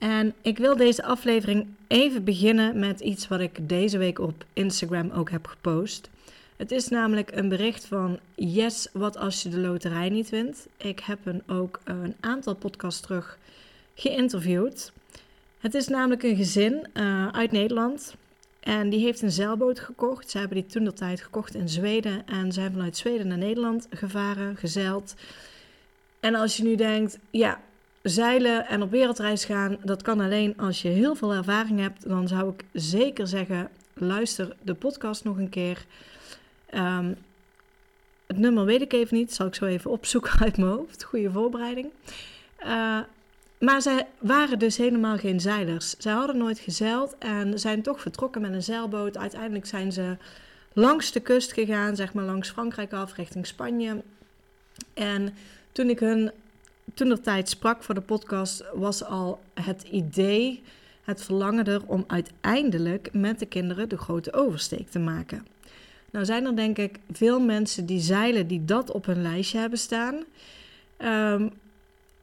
En ik wil deze aflevering even beginnen met iets wat ik deze week op Instagram ook heb gepost. Het is namelijk een bericht van Yes, wat als je de loterij niet wint. Ik heb een ook een aantal podcasts terug geïnterviewd. Het is namelijk een gezin uh, uit Nederland. En die heeft een zeilboot gekocht. Ze hebben die toen de tijd gekocht in Zweden. En zijn vanuit Zweden naar Nederland gevaren, gezeild. En als je nu denkt, ja, zeilen en op wereldreis gaan, dat kan alleen als je heel veel ervaring hebt. Dan zou ik zeker zeggen, luister de podcast nog een keer. Um, het nummer weet ik even niet, zal ik zo even opzoeken uit mijn hoofd. Goede voorbereiding. Uh, maar zij waren dus helemaal geen zeilers. Zij hadden nooit gezeild en zijn toch vertrokken met een zeilboot. Uiteindelijk zijn ze langs de kust gegaan, zeg maar langs Frankrijk af, richting Spanje. En toen ik hun toen er tijd sprak voor de podcast, was al het idee, het verlangen er om uiteindelijk met de kinderen de grote oversteek te maken. Nou zijn er denk ik veel mensen die zeilen die dat op hun lijstje hebben staan. Um,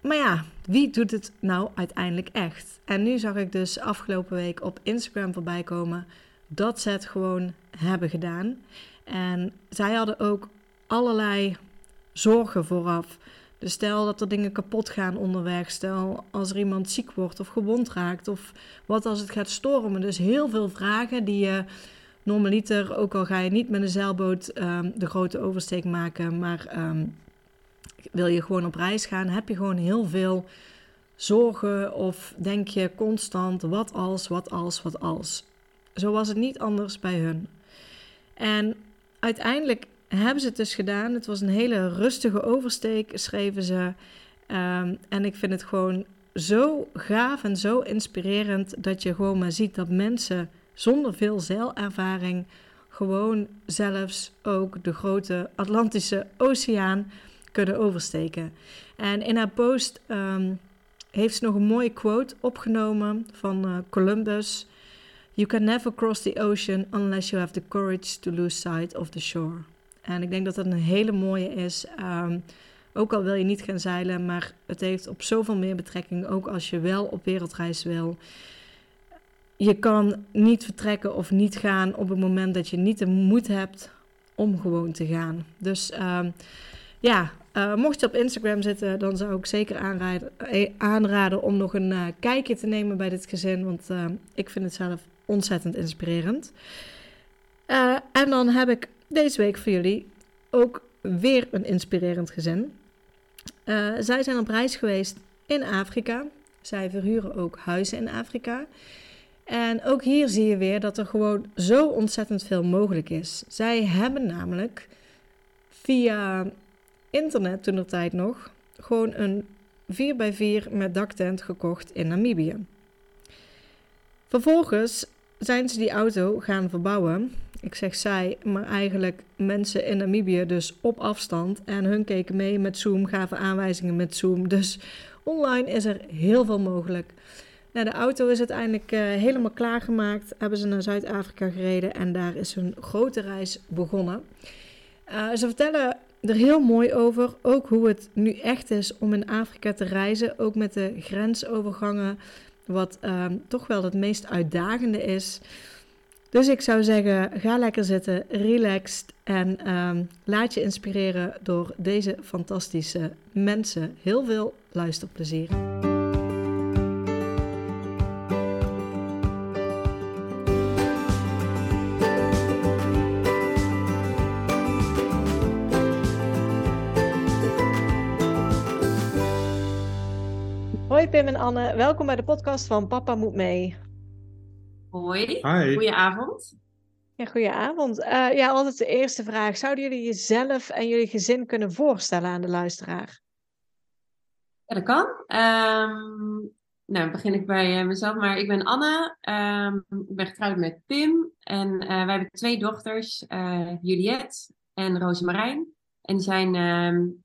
maar ja, wie doet het nou uiteindelijk echt? En nu zag ik dus afgelopen week op Instagram voorbij komen dat ze het gewoon hebben gedaan. En zij hadden ook allerlei zorgen vooraf. Dus stel dat er dingen kapot gaan onderweg. Stel als er iemand ziek wordt of gewond raakt. Of wat als het gaat stormen. Dus heel veel vragen die je normaliter, ook al ga je niet met een zeilboot um, de grote oversteek maken. Maar um, wil je gewoon op reis gaan, heb je gewoon heel veel zorgen of denk je constant wat als, wat als, wat als. Zo was het niet anders bij hun. En uiteindelijk hebben ze het dus gedaan. Het was een hele rustige oversteek, schreven ze. Um, en ik vind het gewoon zo gaaf en zo inspirerend dat je gewoon maar ziet dat mensen zonder veel zeilervaring gewoon zelfs ook de grote Atlantische Oceaan kunnen oversteken. En in haar post um, heeft ze nog een mooie quote opgenomen van uh, Columbus. You can never cross the ocean unless you have the courage to lose sight of the shore. En ik denk dat dat een hele mooie is. Um, ook al wil je niet gaan zeilen, maar het heeft op zoveel meer betrekking. Ook als je wel op wereldreis wil. Je kan niet vertrekken of niet gaan op het moment dat je niet de moed hebt om gewoon te gaan. Dus um, ja, uh, mocht je op Instagram zitten, dan zou ik zeker aanraden, eh, aanraden om nog een uh, kijkje te nemen bij dit gezin. Want uh, ik vind het zelf ontzettend inspirerend. en dan heb ik deze week voor jullie ook weer een inspirerend gezin. zij zijn op reis geweest in Afrika. Zij verhuren ook huizen in Afrika. En ook hier zie je weer dat er gewoon zo ontzettend veel mogelijk is. Zij hebben namelijk via internet toen er tijd nog gewoon een 4x4 met daktent gekocht in Namibië. Vervolgens zijn ze die auto gaan verbouwen. Ik zeg zij, maar eigenlijk mensen in Namibië dus op afstand. En hun keken mee met Zoom, gaven aanwijzingen met Zoom. Dus online is er heel veel mogelijk. De auto is uiteindelijk uh, helemaal klaargemaakt. Hebben ze naar Zuid-Afrika gereden en daar is hun grote reis begonnen. Uh, ze vertellen er heel mooi over. Ook hoe het nu echt is om in Afrika te reizen. Ook met de grensovergangen. Wat uh, toch wel het meest uitdagende is. Dus ik zou zeggen, ga lekker zitten, relaxed en uh, laat je inspireren door deze fantastische mensen. Heel veel luisterplezier. Hoi Pim en Anne, welkom bij de podcast van Papa Moet Mee. Hoi, Hi. goedenavond. Ja, goedenavond. Uh, ja, altijd de eerste vraag. Zouden jullie jezelf en jullie gezin kunnen voorstellen aan de luisteraar? Ja, dat kan. Um, Nou, begin ik bij mezelf, maar ik ben Anne. Ehm, ik ben getrouwd met Pim. En wij hebben twee dochters, Juliette en Rosemarijn. En die zijn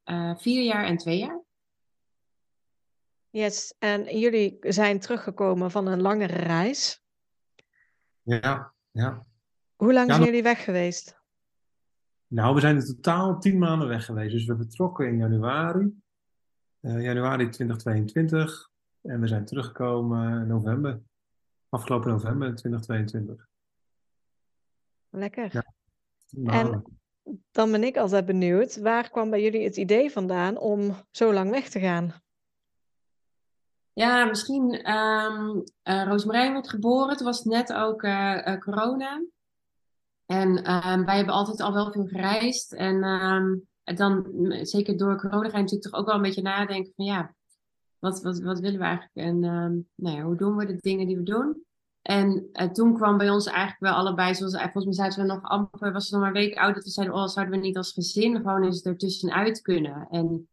ehm, vier jaar en twee jaar. Yes, en jullie zijn teruggekomen van een langere reis. Ja, ja. Hoe lang zijn jullie weg geweest? Nou, we zijn in totaal tien maanden weg geweest. Dus we vertrokken in januari, uh, januari 2022. En we zijn teruggekomen in november, afgelopen november 2022. Lekker. Ja, en dan ben ik altijd benieuwd, waar kwam bij jullie het idee vandaan om zo lang weg te gaan? Ja, misschien um, uh, Roosmarijn werd geboren. Toen was het net ook uh, corona. En um, wij hebben altijd al wel veel gereisd. En um, dan, zeker door corona, ga je natuurlijk toch ook wel een beetje nadenken van ja, wat, wat, wat willen we eigenlijk? En nou ja, hoe doen we de dingen die we doen? En toen kwam bij ons eigenlijk wel allebei, zoals volgens mij zeiden we nog amper, was het nog maar een week oud, dat we zeiden, oh, zouden we niet als gezin gewoon eens ertussenuit kunnen? En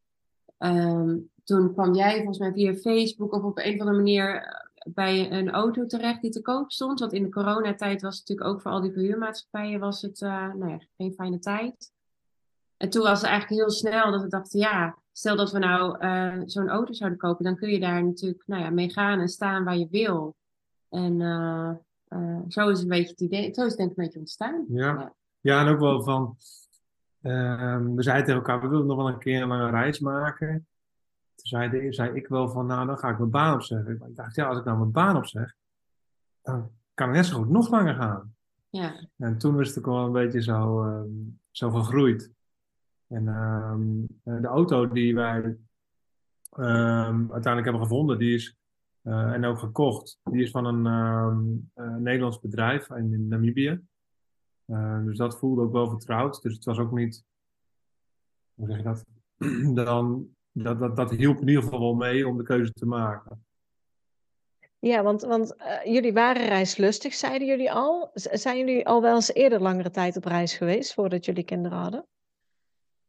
um, toen kwam jij volgens mij via Facebook of op een of andere manier eh, bij een auto terecht die te koop stond. Want in de coronatijd was het natuurlijk ook voor al die verhuurmaatschappijen was het uh, nou ja, geen fijne tijd. En toen was het eigenlijk heel snel dat we dachten, ja, stel dat we nou uh, zo'n auto zouden kopen, dan kun je daar natuurlijk nou ja, mee gaan en staan waar je wil. En uh, uh, zo is een beetje het idee, zo is het denk ik een beetje ontstaan. Ja, ja. en ook wel van, ehm, we zeiden tegen elkaar, we willen nog wel een keer een lange reis maken. Toen zei, zei ik wel van, nou, dan ga ik mijn baan opzeggen. Ik dacht, ja, als ik nou mijn baan opzeg, dan kan ik net zo goed nog langer gaan. Ja. En toen is het ook wel een beetje zo, uh, zo gegroeid. En uh, de auto die wij ehm, uiteindelijk hebben gevonden, die is, uh, en ook gekocht, die is van een uh, Nederlands bedrijf in Namibië. dus dat voelde ook wel vertrouwd. Dus het was ook niet, hoe zeg je dat? dan dat, dat, dat hielp in ieder geval wel mee om de keuze te maken. Ja, want, want uh, jullie waren reislustig, zeiden jullie al. zijn jullie al wel eens eerder langere tijd op reis geweest voordat jullie kinderen hadden?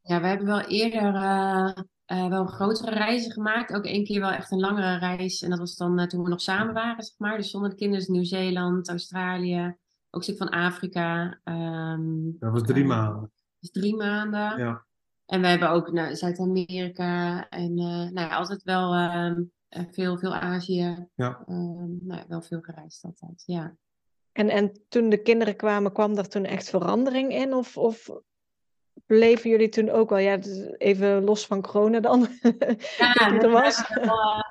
Ja, we hebben wel eerder uh, uh, wel grotere reizen gemaakt. Ook één keer wel echt een langere reis. En dat was dan toen we nog samen waren, zeg maar. Dus zonder de kinderen, dus Nieuw-Zeeland, Australië, ook een stuk van Afrika. Um, dat was drie maanden. Dus drie maanden. Ja. En we hebben ook naar Zuid-Amerika en uh, nou ja, altijd wel uh, veel, veel Azië. Ja. Uh, nou ja, wel veel gereisd altijd, ja. En, en toen de kinderen kwamen, kwam er toen echt verandering in? Of, of bleven jullie toen ook wel, ja, even los van corona dan, ja, er was? Wel,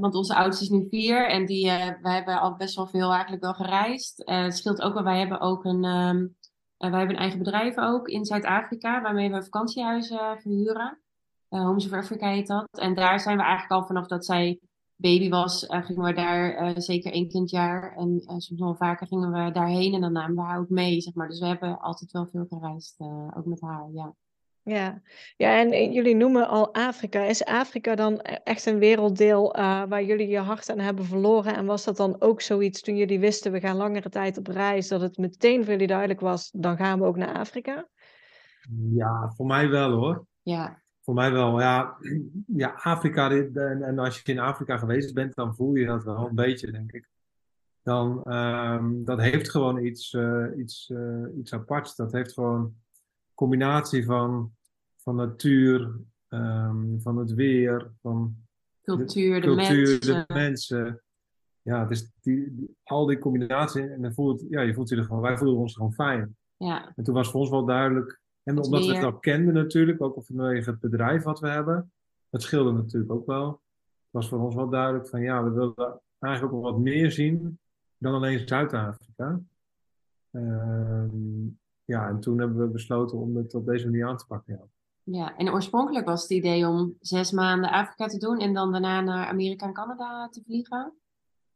want onze oudste is nu vier en die, wij hebben al best wel veel eigenlijk wel gereisd. het scheelt ook wel, wij hebben ook een... Um, uh, wij hebben een eigen bedrijf ook in Zuid-Afrika, waarmee we vakantiehuizen verhuren. Uh, Homes of Africa heet dat. En daar zijn we eigenlijk al vanaf dat zij baby was, uh, gingen we daar zeker één kindjaar. En soms wel vaker gingen we daarheen en dan namen we haar ook mee, zeg maar. Dus we hebben altijd wel veel gereisd, ook met haar, ja. Ja. ja, en jullie noemen al Afrika. Is Afrika dan e-, echt een werelddeel uh, waar jullie je hart aan hebben verloren? En was dat dan ook zoiets toen jullie wisten we gaan langere tijd op reis, dat het meteen voor jullie duidelijk was, dan gaan we ook naar Afrika? Ja, voor mij wel hoor. Ja. Voor mij wel, ja. Ja, Afrika, en, en als je in Afrika geweest bent, dan voel je dat wel een beetje, denk ik. Dan, um, dat heeft gewoon iets, uh, iets, uh, iets aparts. Dat heeft gewoon combinatie van, van natuur, um, van het weer, van cultuur, de, de cultuur, mensen. De mensen. Ja, dus die, al die combinatie. En dan voelt, ja, je voelt je er gewoon, wij voelden ons gewoon fijn. Ja. En toen was voor ons wel duidelijk. En omdat we het al kenden natuurlijk, ook vanwege het bedrijf wat we hebben. Dat scheelde natuurlijk ook wel. Het was voor ons wel duidelijk van ja, we willen eigenlijk ook wel wat meer zien dan alleen Zuid-Afrika. Uh, ja, en toen hebben we besloten om het op deze manier aan te pakken. Ja. En oorspronkelijk was het idee om zes maanden Afrika te doen en dan daarna naar Amerika en Canada te vliegen.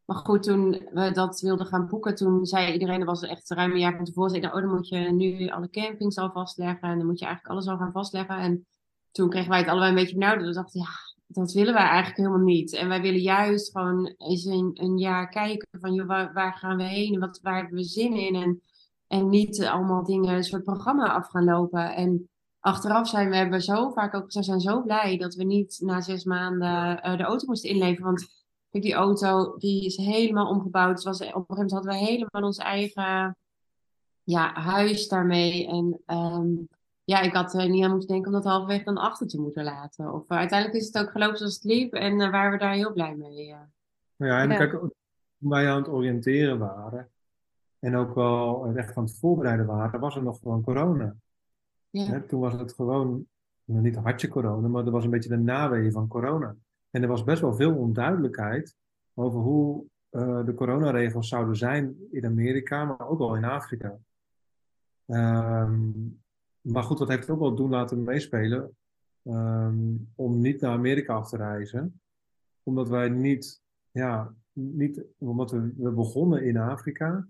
Maar goed, toen we dat wilden gaan boeken, toen zei iedereen, dat was echt ruim een jaar van tevoren, zei, oh, dan moet je nu alle campings al vastleggen en dan moet je eigenlijk alles al gaan vastleggen. En toen kregen wij het allebei een beetje benauwd. Dus we dachten, ja, dat willen wij eigenlijk helemaal niet. En wij willen juist gewoon eens een, een jaar kijken van, joh, waar, waar gaan we heen? Wat, waar hebben we zin in? En en niet allemaal dingen, een soort programma af gaan lopen. En achteraf zijn we, hebben zo vaak ook gezegd, zijn zo blij dat we niet na zes maanden uh, de auto moesten inleveren. Want Kijk, die auto die is helemaal omgebouwd. Het was, op een gegeven moment hadden we helemaal ons eigen ja, huis daarmee. En ehm, ja, ik had er niet aan moeten denken om dat halverwege dan achter te moeten laten. Of uh, uiteindelijk is het ook gelopen zoals het liep en uh, waren we daar heel blij mee. Ja, en Ja. kijk, toen wij aan het oriënteren waren en ook wel echt aan het voorbereiden waren, was er nog gewoon corona. Ja. Hè, toen was het gewoon, nou, niet had je corona, maar er was een beetje de naweeën van corona. En er was best wel veel onduidelijkheid over hoe eh, de coronaregels zouden zijn in Amerika, maar ook wel in Afrika. Ehm, maar goed, dat heeft ook wel doen laten meespelen ehm, om niet naar Amerika af te reizen. Omdat wij niet, ja, niet, omdat we, we begonnen in Afrika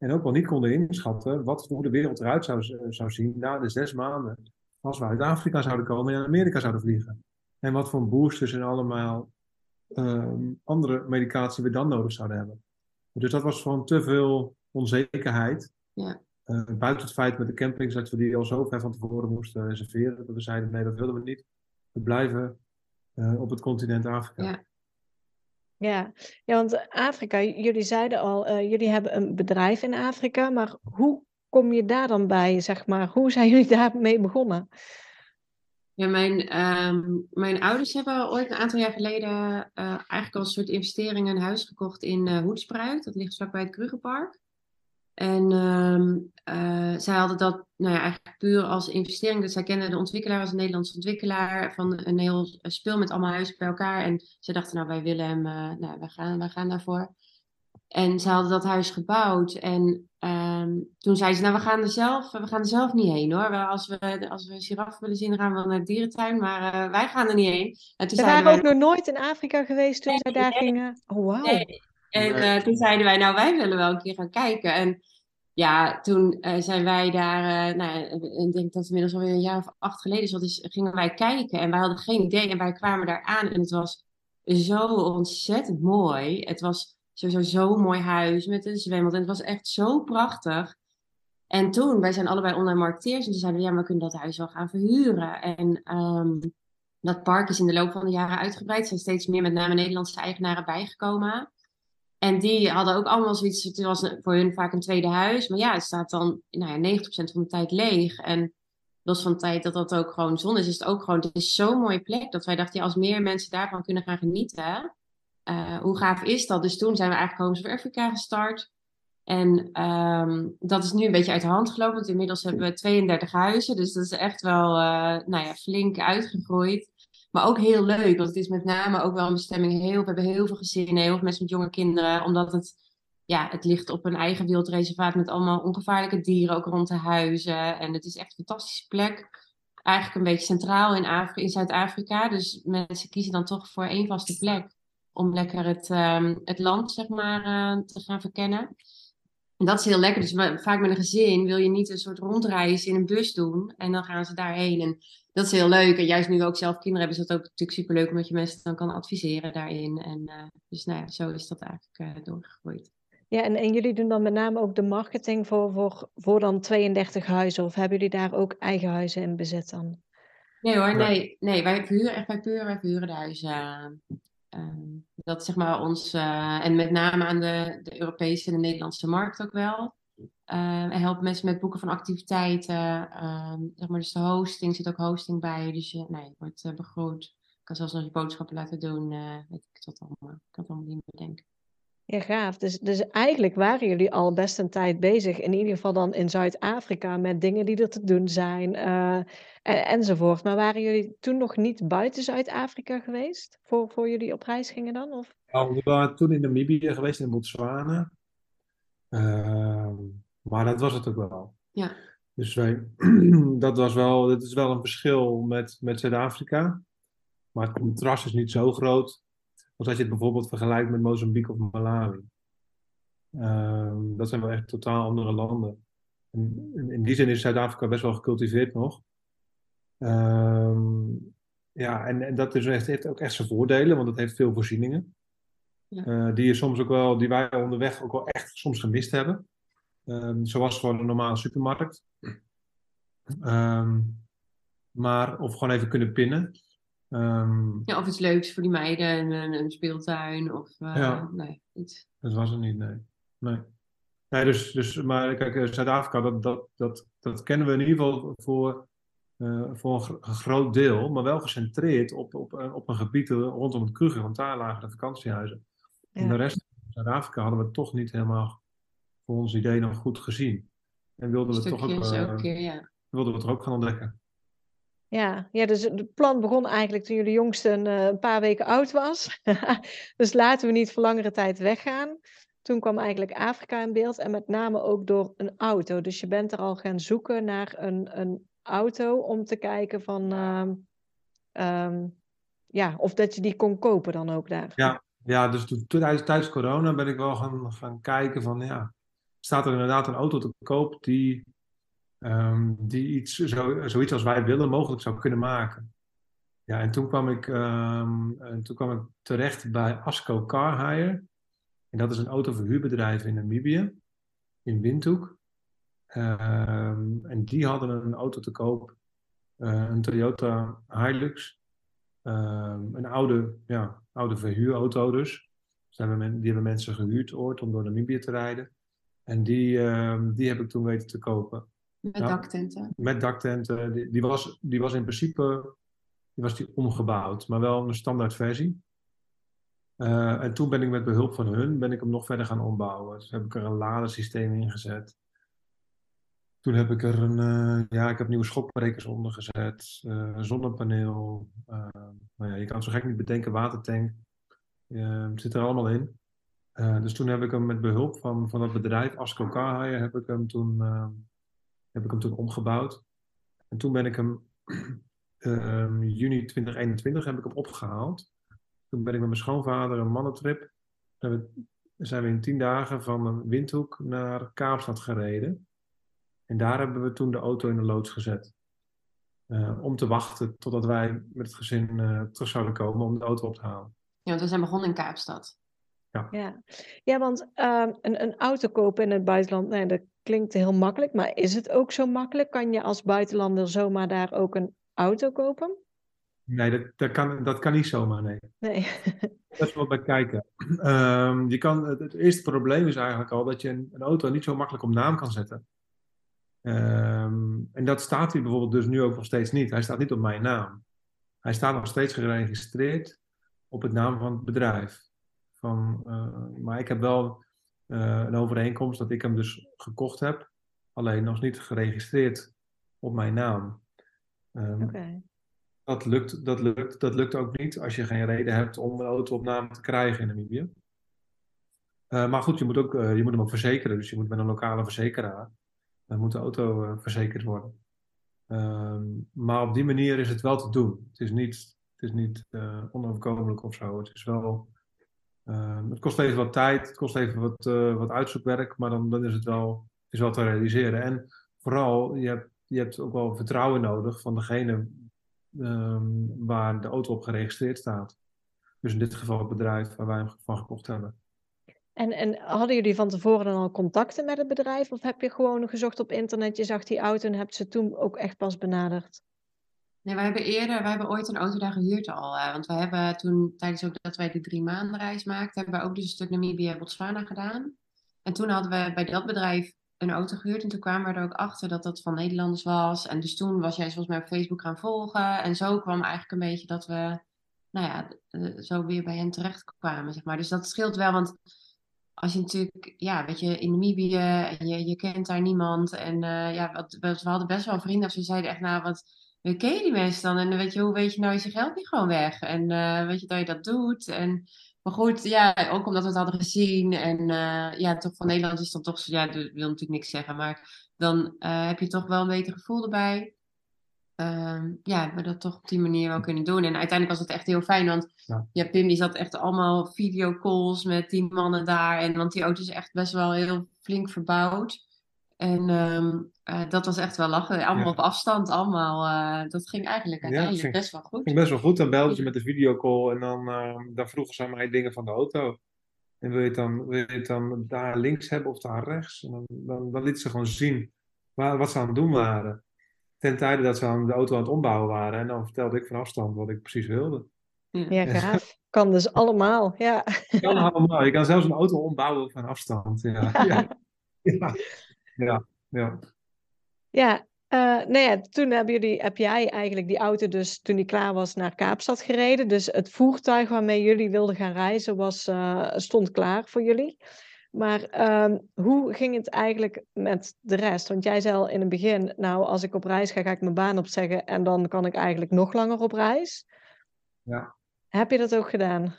en ook wel niet konden inschatten wat, hoe de wereld eruit zou, zou zien na de zes maanden. Als we uit Afrika zouden komen en naar Amerika zouden vliegen. En wat voor boosters en allemaal ehm, andere medicatie we dan nodig zouden hebben. Dus dat was gewoon te veel onzekerheid. Ja. Eh, buiten het feit met de campings dat we die al zo ver van tevoren moesten reserveren. Dat we zeiden, nee, dat willen we niet. We blijven eh, op het continent Afrika. Ja. Ja. ja, want Afrika, jullie zeiden al, eh, jullie hebben een bedrijf in Afrika, maar hoe kom je daar dan bij, zeg maar? Hoe zijn jullie daarmee begonnen? Ja, mijn, ehm, mijn ouders hebben ooit een aantal jaar geleden eh, eigenlijk als soort investering een huis gekocht in eh Hoedspruit. Dat ligt vlakbij het Krugerpark. En ehm, eh, zij hadden dat nou ja, eigenlijk puur als investering. Dus zij kenden de ontwikkelaar als een Nederlandse ontwikkelaar van een heel spul met allemaal huizen bij elkaar. En ze dachten, nou wij willen hem, eh, nou wij gaan, wij gaan daarvoor. En ze hadden dat huis gebouwd. En ehm, toen zeiden ze, nou we gaan er zelf, we gaan er zelf niet heen hoor. Als we, als we giraffen willen zien, dan gaan we naar de dierentuin. Maar eh, wij gaan er niet heen. En toen zeiden waren wij, ook nog nooit in Afrika geweest toen zij daar gingen. Oh, wauw. Nee. En toen zeiden wij, nou, wij willen wel een keer gaan kijken. En ja, toen eh, zijn wij daar, eh, nou, ik denk dat het inmiddels alweer een jaar of acht geleden is, wat gingen wij kijken. En wij hadden geen idee. En wij kwamen daar aan en het was zo ontzettend mooi. Het was sowieso zo'n mooi huis met een zwembad. En het was echt zo prachtig. En toen, wij zijn allebei online marketeers. En toen zeiden we, ja, we kunnen dat huis wel gaan verhuren. En ehm, dat park is in de loop van de jaren uitgebreid. Er zijn steeds meer met name Nederlandse eigenaren bijgekomen. En die hadden ook allemaal zoiets, het was voor hun vaak een tweede huis. Maar ja, het staat dan nou ja, 90% van de tijd leeg. En los van de tijd dat dat ook gewoon zon is, is het ook gewoon, het is zo'n mooie plek. Dat wij dachten, als meer mensen daarvan kunnen gaan genieten, eh, hoe gaaf is dat? Dus toen zijn we eigenlijk Homes of Africa gestart. En ehm, dat is nu een beetje uit de hand gelopen, want inmiddels hebben we 32 huizen. Dus dat is echt wel eh, nou ja, flink uitgegroeid. Maar ook heel leuk, want het is met name ook wel een bestemming. Heel, we hebben heel veel gezinnen, heel veel mensen met jonge kinderen. Omdat het, ja, het ligt op een eigen wildreservaat met allemaal ongevaarlijke dieren ook rond de huizen. En het is echt een fantastische plek. Eigenlijk een beetje centraal in, Afri- in Zuid-Afrika. Dus mensen kiezen dan toch voor één vaste plek. Om lekker het, ehm, het land, zeg maar, eh, te gaan verkennen. En dat is heel lekker. Dus vaak met een gezin wil je niet een soort rondreis in een bus doen. En dan gaan ze daarheen. En dat is heel leuk. En juist nu we ook zelf kinderen hebben, is dat ook natuurlijk superleuk. Omdat je mensen dan kan adviseren daarin. En eh, dus nou ja, zo is dat eigenlijk eh, doorgegroeid. Ja, en, en jullie doen dan met name ook de marketing voor, voor, voor dan 32 huizen? Of hebben jullie daar ook eigen huizen in bezit dan? Nee hoor, Nee. nee. Wij verhuren echt bij puur, wij verhuren de huizen. Ehm, dat is zeg maar ons, eh, en met name aan de, de Europese en de Nederlandse markt ook wel. Ehm, en helpen mensen met boeken van activiteiten. ehm, zeg maar, dus de hosting, zit ook hosting bij. Dus je, nee, je wordt eh, begroet. Je kan zelfs nog je boodschappen laten doen. eh, weet ik dat allemaal. Ik kan het allemaal niet meer denken. Ja, gaaf. Dus, dus eigenlijk waren jullie al best een tijd bezig, in ieder geval dan in Zuid-Afrika, met dingen die er te doen zijn eh, en, enzovoort. Maar waren jullie toen nog niet buiten Zuid-Afrika geweest, voor, voor jullie op reis gingen dan? Of? Nou, we waren toen in Namibië geweest, in Botswana. Maar dat was het ook wel. Ja. Dus wij, dat was wel, dat is wel een verschil met, met Zuid-Afrika. Maar het contrast is niet zo groot als dat je het bijvoorbeeld vergelijkt met Mozambique of Malawi. Ehm, dat zijn wel echt totaal andere landen. En in, in die zin is Zuid-Afrika best wel gecultiveerd nog. Ehm, ja, en, en dat is echt, heeft ook echt zijn voordelen, want het heeft veel voorzieningen. Ja. Eh, die je soms ook wel, die wij onderweg ook wel echt soms gemist hebben. Ehm, zoals gewoon een normale supermarkt. Ehm, maar, of gewoon even kunnen pinnen. Ehm, Ja, of iets leuks voor die meiden, een, een, een speeltuin of eh, Ja. nee, iets. dat was het niet, nee. Nee, nee dus, dus, maar kijk, eh, Zuid-Afrika, dat, dat, dat, dat kennen we in ieder geval voor, eh, voor een gro- een groot deel, maar wel gecentreerd op, op, eh, op een gebied rondom het Kruger, want daar lagen de vakantiehuizen. En de rest van Zuid-Afrika hadden we toch niet helemaal voor ons idee nog goed gezien. En wilden we, toch ook, eh, keer, ja. wilden we het ook gaan ontdekken. Ja, ja, dus het plan begon eigenlijk toen jullie jongste een, eh, een paar weken oud was. dus laten we niet voor langere tijd weggaan. Toen kwam eigenlijk Afrika in beeld en met name ook door een auto. Dus je bent er al gaan zoeken naar een, een auto om te kijken van, ehm, ehm, ja, of dat je die kon kopen dan ook daar. Ja, ja dus toen, toen- tijdens, tijdens corona ben ik wel gaan, gaan kijken van, ja, staat er inderdaad een auto te koop die, ehm, die iets, zo, zoiets als wij willen mogelijk zou kunnen maken. Ja, en toen kwam ik, ehm, en toen kwam ik terecht bij Asco Car Hire. En dat is een autoverhuurbedrijf in Namibië, in Windhoek. Ehm, en die hadden een auto te koop, eh, een Toyota Hilux. Een oude, ja, oude verhuurauto dus. Dus die hebben mensen gehuurd ooit om door Namibië te rijden. En die, ehm, die heb ik toen weten te kopen. Met Ja. daktenten. Met daktenten. Die, die, was, die was in principe die was die omgebouwd, maar wel een standaard versie. Eh, en toen ben ik met behulp van hun ben ik hem nog verder gaan ombouwen. Dus heb ik er een ladesysteem in gezet. Toen heb ik er een, eh, ja, ik heb nieuwe schokbrekers onder gezet, eh, een zonnepaneel. nou ja, je kan het zo gek niet bedenken, watertank. Zit er allemaal in. Eh, dus toen heb ik hem met behulp van, van dat bedrijf, Asco Car Hire, heb ik hem toen, eh, heb ik hem toen omgebouwd. En toen ben ik hem, ehm, juni 2021 heb ik hem opgehaald. Toen ben ik met mijn schoonvader een mannentrip. We, zijn we in tien dagen van een Windhoek naar Kaapstad gereden. En daar hebben we toen de auto in de loods gezet. Eh, om te wachten totdat wij met het gezin eh, terug zouden komen om de auto op te halen. Ja, want we zijn begonnen in Kaapstad. Ja, ja want ehm, een, een auto kopen in het buitenland, nee, dat klinkt heel makkelijk, maar is het ook zo makkelijk? Kan je als buitenlander zomaar daar ook een auto kopen? Nee, dat, dat, kan, dat kan niet zomaar, nee. Nee. Dat is wat bij kijken. Ehm, je kan, het, het eerste probleem is eigenlijk al dat je een, een auto niet zo makkelijk op naam kan zetten. Ehm, en dat staat hier bijvoorbeeld dus nu ook nog steeds niet. Hij staat niet op mijn naam. Hij staat nog steeds geregistreerd op het naam van het bedrijf. Van, eh, maar ik heb wel eh, een overeenkomst dat ik hem dus gekocht heb, alleen nog niet geregistreerd op mijn naam. Oké. dat, lukt, dat, lukt, dat lukt ook niet als je geen reden hebt om een auto op naam te krijgen in Namibië. Eh, maar goed, je moet, ook, je moet hem ook verzekeren. Dus je moet met een lokale verzekeraar. Dan moet de auto verzekerd worden. Ehm, maar op die manier is het wel te doen. Het is niet, het is niet onoverkomelijk of zo. Het is wel. Ehm, het kost even wat tijd, het kost even wat, eh, wat uitzoekwerk, maar dan, dan is het wel, is wel te realiseren. En vooral, je hebt, je hebt ook wel vertrouwen nodig van degene ehm, waar de auto op geregistreerd staat. Dus in dit geval het bedrijf waar wij hem van gekocht hebben. En, en hadden jullie van tevoren dan al contacten met het bedrijf? Of heb je gewoon gezocht op internet, je zag die auto en hebt ze toen ook echt pas benaderd? Nee, wij hebben eerder, wij hebben ooit een auto daar gehuurd al. eh, want we hebben toen, tijdens ook dat wij die drie maanden reis maakten, hebben we ook dus een stuk Namibië-Botswana gedaan. En toen hadden we bij dat bedrijf een auto gehuurd. En toen kwamen we er ook achter dat dat van Nederlanders was. En dus toen was jij volgens mij op Facebook gaan volgen. En zo kwam eigenlijk een beetje dat we, nou ja, eh, zo weer bij hen terecht kwamen, zeg maar. Dus dat scheelt wel, want als je natuurlijk, ja, weet je, in Namibië en je, je kent daar niemand. En eh, ja, we hadden best wel vrienden ze zeiden echt, nou, wat we ken je die mensen dan? En dan weet je, hoe weet je nou, is je geld niet gewoon weg? En eh, weet je dat je dat doet? En, maar goed, ja, ook omdat we het hadden gezien. En eh, ja, toch van Nederland is dan toch, ja, dat wil natuurlijk niks zeggen. Maar dan eh, heb je toch wel een beter gevoel erbij. Ehm, ja, we dat toch op die manier wel kunnen doen. En uiteindelijk was het echt heel fijn, want Ja. ja, Pim die zat echt allemaal videocalls met die mannen daar. En, want die auto is echt best wel heel flink verbouwd. En ehm, eh, dat was echt wel lachen. Allemaal Ja. op afstand, allemaal. eh, dat ging eigenlijk Ja, uiteindelijk best wel goed. ging best wel goed. Dan belden ze met de videocall en dan, eh, dan vroegen ze aan mij dingen van de auto. En wil je het dan, wil je het dan daar links hebben of daar rechts? En dan, dan, dan lieten ze gewoon zien waar, wat ze aan het doen waren. ten tijde dat ze aan de auto aan het ombouwen waren. En dan vertelde ik van afstand wat ik precies wilde. Ja, gaaf. Kan dus allemaal, ja. Kan allemaal. Je kan zelfs een auto ombouwen van afstand. Ja, ja. Ja. ja. ja. Uh, nou ja, toen hebben jullie, heb jij eigenlijk die auto dus toen die klaar was naar Kaapstad gereden. Dus het voertuig waarmee jullie wilden gaan reizen was, uh, stond klaar voor jullie. Maar um, hoe ging het eigenlijk met de rest? Want jij zei al in het begin, nou als ik op reis ga, ga ik mijn baan opzeggen en dan kan ik eigenlijk nog langer op reis. Ja. Heb je dat ook gedaan?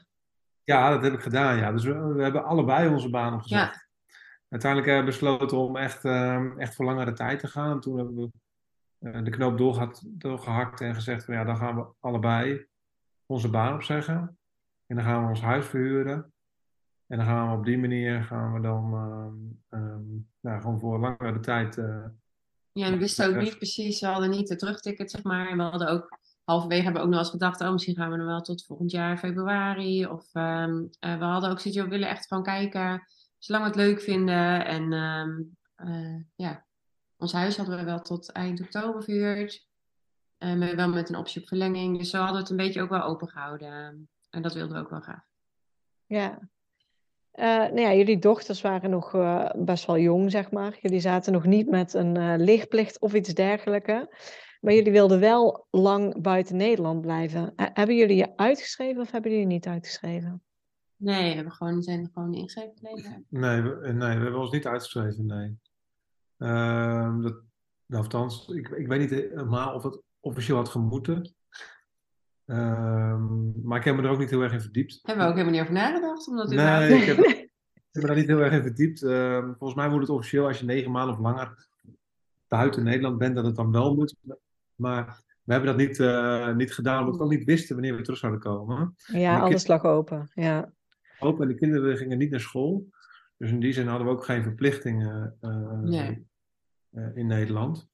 Ja, dat heb ik gedaan, ja. Dus we, we hebben allebei onze baan opgezegd. Uiteindelijk hebben we besloten om echt, uh, echt voor langere tijd te gaan. Toen hebben we uh, de knoop doorgehakt, doorgehakt en gezegd van ja, dan gaan we allebei onze baan opzeggen. En dan gaan we ons huis verhuren. En dan gaan we op die manier gaan we dan um, nou, gewoon voor langere tijd. Uh, ja, en we wisten ook niet precies, we hadden niet de terugticket, zeg maar. En we hadden ook halverwege hebben we ook nog eens gedacht, oh, misschien gaan we nog wel tot volgend jaar februari. Of um, uh, we hadden ook zoiets, we willen echt gewoon kijken, zolang we het leuk vinden. En um, uh, ja, ons huis hadden we wel tot eind oktober verhuurd. Uh, wel met een optie op verlenging. Dus zo hadden we het een beetje ook wel open gehouden. En dat wilden we ook wel graag. Ja, uh, nou ja, jullie dochters waren nog uh, best wel jong, zeg maar. Jullie zaten nog niet met een lichtplicht of iets dergelijks. Maar jullie wilden wel lang buiten Nederland blijven. hebben jullie je uitgeschreven of hebben jullie niet uitgeschreven? Nee, we hebben gewoon, zijn gewoon ingeschreven gebleven. Nee, we, nee, we hebben ons niet uitgeschreven, nee. Ehm, dat, nou, althans, ik, ik weet niet helemaal of het officieel had gemoeten. Um, maar ik heb me er ook niet heel erg in verdiept. Hebben we ook helemaal niet over nagedacht? Omdat nee, ik heb, ik heb me daar niet heel erg in verdiept. Uh, volgens mij moet het officieel als je negen maanden of langer buiten Nederland bent, dat het dan wel moet. Maar we hebben dat niet, uh, niet gedaan, omdat we ook niet wisten wanneer we terug zouden komen. Ja, alles lag open. Ja. Open en de kinderen gingen niet naar school. Dus in die zin hadden we ook geen verplichtingen uh, nee. in Nederland.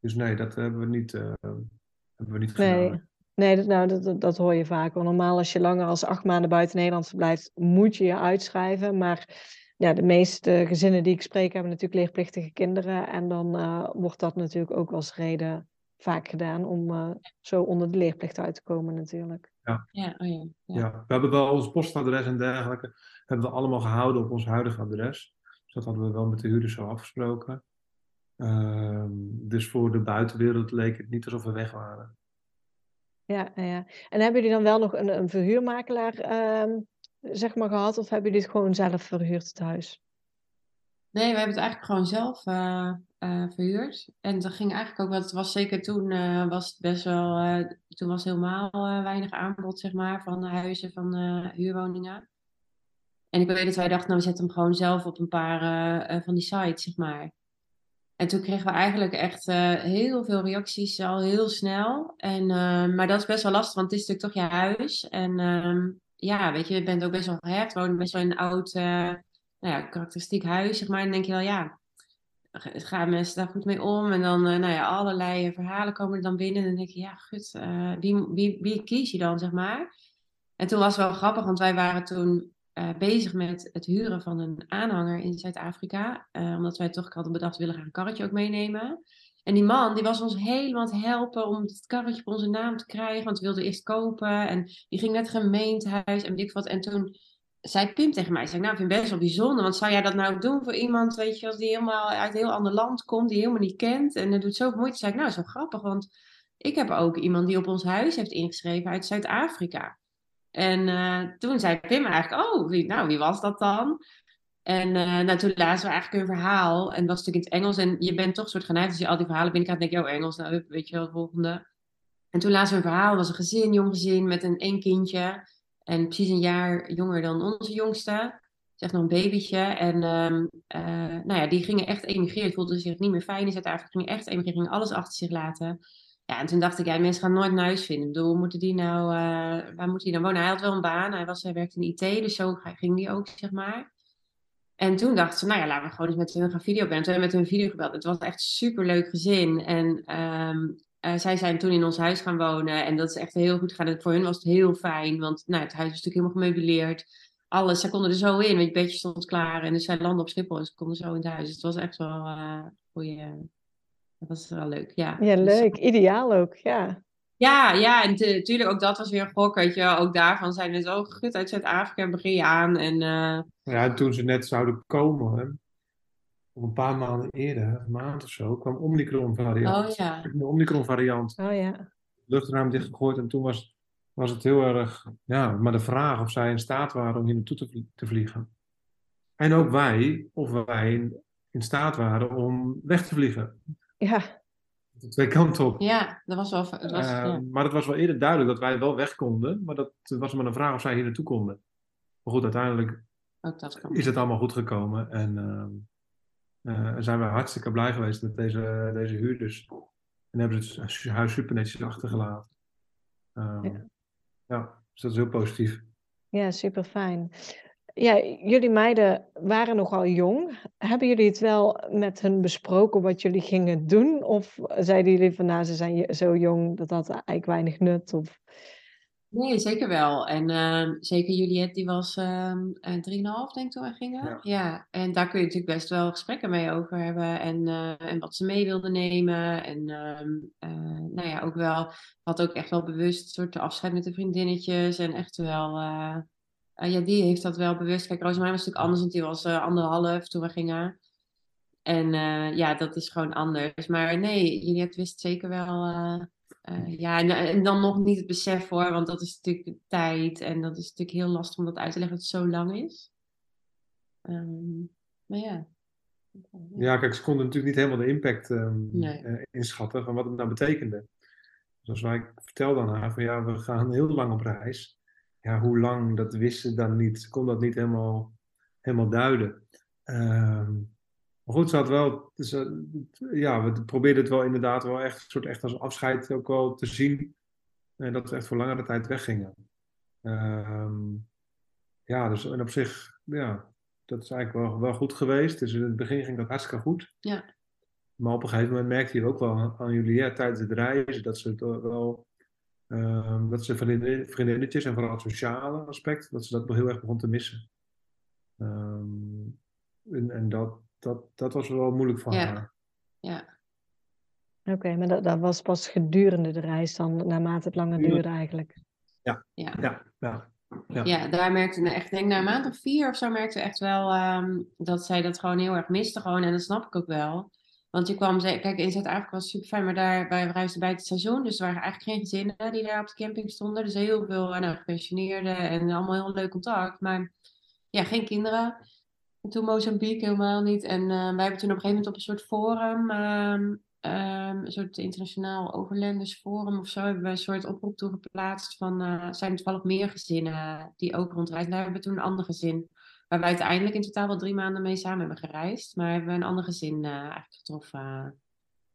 Dus nee, dat hebben we niet, hebben we niet nee. Nee, dat, nou, dat, dat hoor je vaak. Want normaal als je langer als acht maanden buiten Nederland verblijft, moet je je uitschrijven. Maar ja, de meeste gezinnen die ik spreek hebben natuurlijk leerplichtige kinderen. En dan uh, wordt dat natuurlijk ook als reden vaak gedaan om uh, zo onder de leerplicht uit te komen natuurlijk. Ja. Ja, oh ja, ja. ja, we hebben wel ons postadres en dergelijke hebben we allemaal gehouden op ons huidige adres. Dus dat hadden we wel met de huurders zo afgesproken. Uh, dus voor de buitenwereld leek het niet alsof we weg waren. Ja, ja. En hebben jullie dan wel nog een, een verhuurmakelaar uh, zeg maar gehad? Of hebben jullie het gewoon zelf verhuurd het huis? Nee, we hebben het eigenlijk gewoon zelf uh, uh, verhuurd. En dat ging eigenlijk ook wel, het was zeker toen uh, was het best wel, toen was helemaal weinig aanbod zeg maar van huizen, van huurwoningen. En ik weet dat wij dachten, nou we zetten hem gewoon zelf op een paar van die sites zeg maar. En toen kregen we eigenlijk echt heel veel reacties al heel snel. En, maar dat is best wel lastig, want het is natuurlijk toch je huis. En uh, ja, weet je, je bent ook best wel gehecht. woont best wel in een oud, eh, nou ja, karakteristiek huis, zeg maar. En dan denk je wel, ja, gaan mensen daar goed mee om? En dan, nou ja, allerlei verhalen komen er dan binnen. En dan denk je, ja, goed, wie, wie, wie kies je dan, zeg maar? En toen was het wel grappig, want wij waren toen bezig met het huren van een aanhanger in Zuid-Afrika. Omdat wij toch hadden bedacht, willen graag een karretje ook meenemen. En die man, die was ons helemaal aan het helpen om het karretje op onze naam te krijgen. Want we wilden eerst kopen. En die ging het gemeentehuis en weet ik wat. En toen zei Pim tegen mij, zei, nou, ik vind het best wel bijzonder. Want zou jij dat nou doen voor iemand, weet je, die helemaal uit een heel ander land komt, die helemaal niet kent. En dat doet zoveel moeite. Zei ik, nou, zo grappig, want ik heb ook iemand die op ons huis heeft ingeschreven uit Zuid-Afrika. En uh, toen zei Pim eigenlijk, oh, wie, nou, wie was dat dan? En uh, nou, toen lazen we eigenlijk een verhaal. En dat was natuurlijk in het Engels. En je bent toch soort geneigd als je al die verhalen binnenkrijgt. denk je, oh, Engels, nou, weet je wel, volgende. En toen lazen we een verhaal. Was een gezin, jong gezin, met een één kindje. En precies een jaar jonger dan onze jongste. Zeg nog een babytje. En um, uh, nou ja, die gingen echt emigreren. Voelden zich niet meer fijn in Zuid-Afrika. Gingen echt emigreren, gingen alles achter zich laten. Ja, en toen dacht ik, ja, mensen gaan nooit naar huis vinden. Ik bedoel, moeten die nou, uh, waar moet hij dan wonen? Hij had wel een baan, hij, was, hij werkte in IT, dus zo ging die ook, zeg maar. En toen dachten ze, nou ja, laten we gewoon eens met hun gaan videobellen. Toen hebben we met hun video gebeld. Het was echt een superleuk gezin. En um, uh, zij zijn toen in ons huis gaan wonen. En dat is echt heel goed gegaan. voor hun was het heel fijn, want nou, het huis is natuurlijk helemaal gemeubileerd. Alles, zij konden er zo in. Het bedje stond klaar. En dus zij landden op Schiphol en ze konden zo in het huis. Dus het was echt wel uh, goede dat was wel leuk, ja. Ja, Dus- leuk. Ideaal ook, ja. ja, ja, en natuurlijk ook dat was weer een gok, weet je. Ook daarvan zijn we zo goed uit Zuid-Afrika, begin je aan. En eh, Ja, en toen ze net zouden komen, hè, of een paar maanden eerder, een maand of zo, kwam Omicron variant. oh ja, De Omicron variant. Oh ja. Luchtruim dichtgegooid en toen was, was het heel erg, ja, maar de vraag of zij in staat waren om hier naartoe te, vlie- te vliegen. En ook wij, of wij in, in staat waren om weg te vliegen. Ja, De twee kanten op. ja, dat was wel, het was, Eh, ja. Maar het was wel eerder duidelijk dat wij wel weg konden, maar dat het was maar een vraag of zij hier naartoe konden. Maar goed, uiteindelijk ook dat kwam. is het allemaal goed gekomen en ehm, eh, zijn we hartstikke blij geweest met deze, deze huurders. En hebben ze het huis super netjes achtergelaten. Ehm, Ja. ja, dus dat is heel positief. ja, super fijn. Ja, jullie meiden waren nogal jong. Hebben jullie het wel met hen besproken wat jullie gingen doen? Of zeiden jullie van, nou, ze zijn zo jong, dat had eigenlijk weinig nut? Of... Nee, zeker wel. En ehm, zeker Juliette, die was ehm eh, 3,5 denk ik toen wij gingen. Ja. Ja. en daar kun je natuurlijk best wel gesprekken mee over hebben. En, eh, en wat ze mee wilde nemen. En ehm, eh, nou ja, ook wel, had ook echt wel bewust een soort afscheid met de vriendinnetjes. En echt wel, ja, die heeft dat wel bewust. Kijk, Rosemarijn was natuurlijk anders, want die was anderhalf toen we gingen. En ja, dat is gewoon anders. Maar nee, Juliette wist zeker wel. Eh, eh, ja, en, en dan nog niet het besef hoor, want dat is natuurlijk tijd. En dat is natuurlijk heel lastig om dat uit te leggen dat het zo lang is. Ehm, maar ja. Ja, kijk, ze konden natuurlijk niet helemaal de impact ehm, Nee. eh, inschatten van wat het nou betekende. Dus als wij vertelden aan haar van ja, we gaan heel lang op reis. Ja, hoe lang, dat wisten ze dan niet. Ze kon dat niet helemaal, helemaal duiden. Ehm, maar goed, ze had wel, dus, ja, we probeerden het wel inderdaad wel echt, een soort echt als afscheid ook wel te zien. En dat we echt voor langere tijd weggingen. Ehm, ja, dus en op zich, ja, dat is eigenlijk wel, wel goed geweest. Dus in het begin ging dat hartstikke goed. Ja. Maar op een gegeven moment merkte je ook wel aan- Juliette tijdens het reizen dat ze het wel, ehm, dat ze vriendin- vriendinnetjes en vooral het sociale aspect, dat ze dat wel heel erg begon te missen. Ehm, en en dat, dat, dat was wel moeilijk voor Ja. haar. Ja, Oké, maar dat, dat was pas gedurende de reis dan, naarmate het langer duurde eigenlijk. ja. Ja, ja. Ja. Ja, daar merkte ik echt, ik denk na een maand of vier of zo merkte ik echt wel ehm, dat zij dat gewoon heel erg miste gewoon. En dat snap ik ook wel. Want je kwam, kijk, in Zuid-Afrika was het super fijn, maar daar, wij reisden bij het seizoen. Dus er waren eigenlijk geen gezinnen die daar op de camping stonden. Dus heel veel eh, nou, gepensioneerden en allemaal heel leuk contact. Maar ja, geen kinderen. En toen Mozambique helemaal niet. En eh, wij hebben toen op een gegeven moment op een soort forum, ehm, ehm, een soort internationaal overlendersforum of zo, hebben we een soort oproep toegeplaatst van, eh zijn er toevallig meer gezinnen die ook rondreizen? Daar hebben we toen een ander gezin, waar we uiteindelijk in totaal wel drie maanden mee samen hebben gereisd. Maar hebben we een ander gezin eh, eigenlijk getroffen.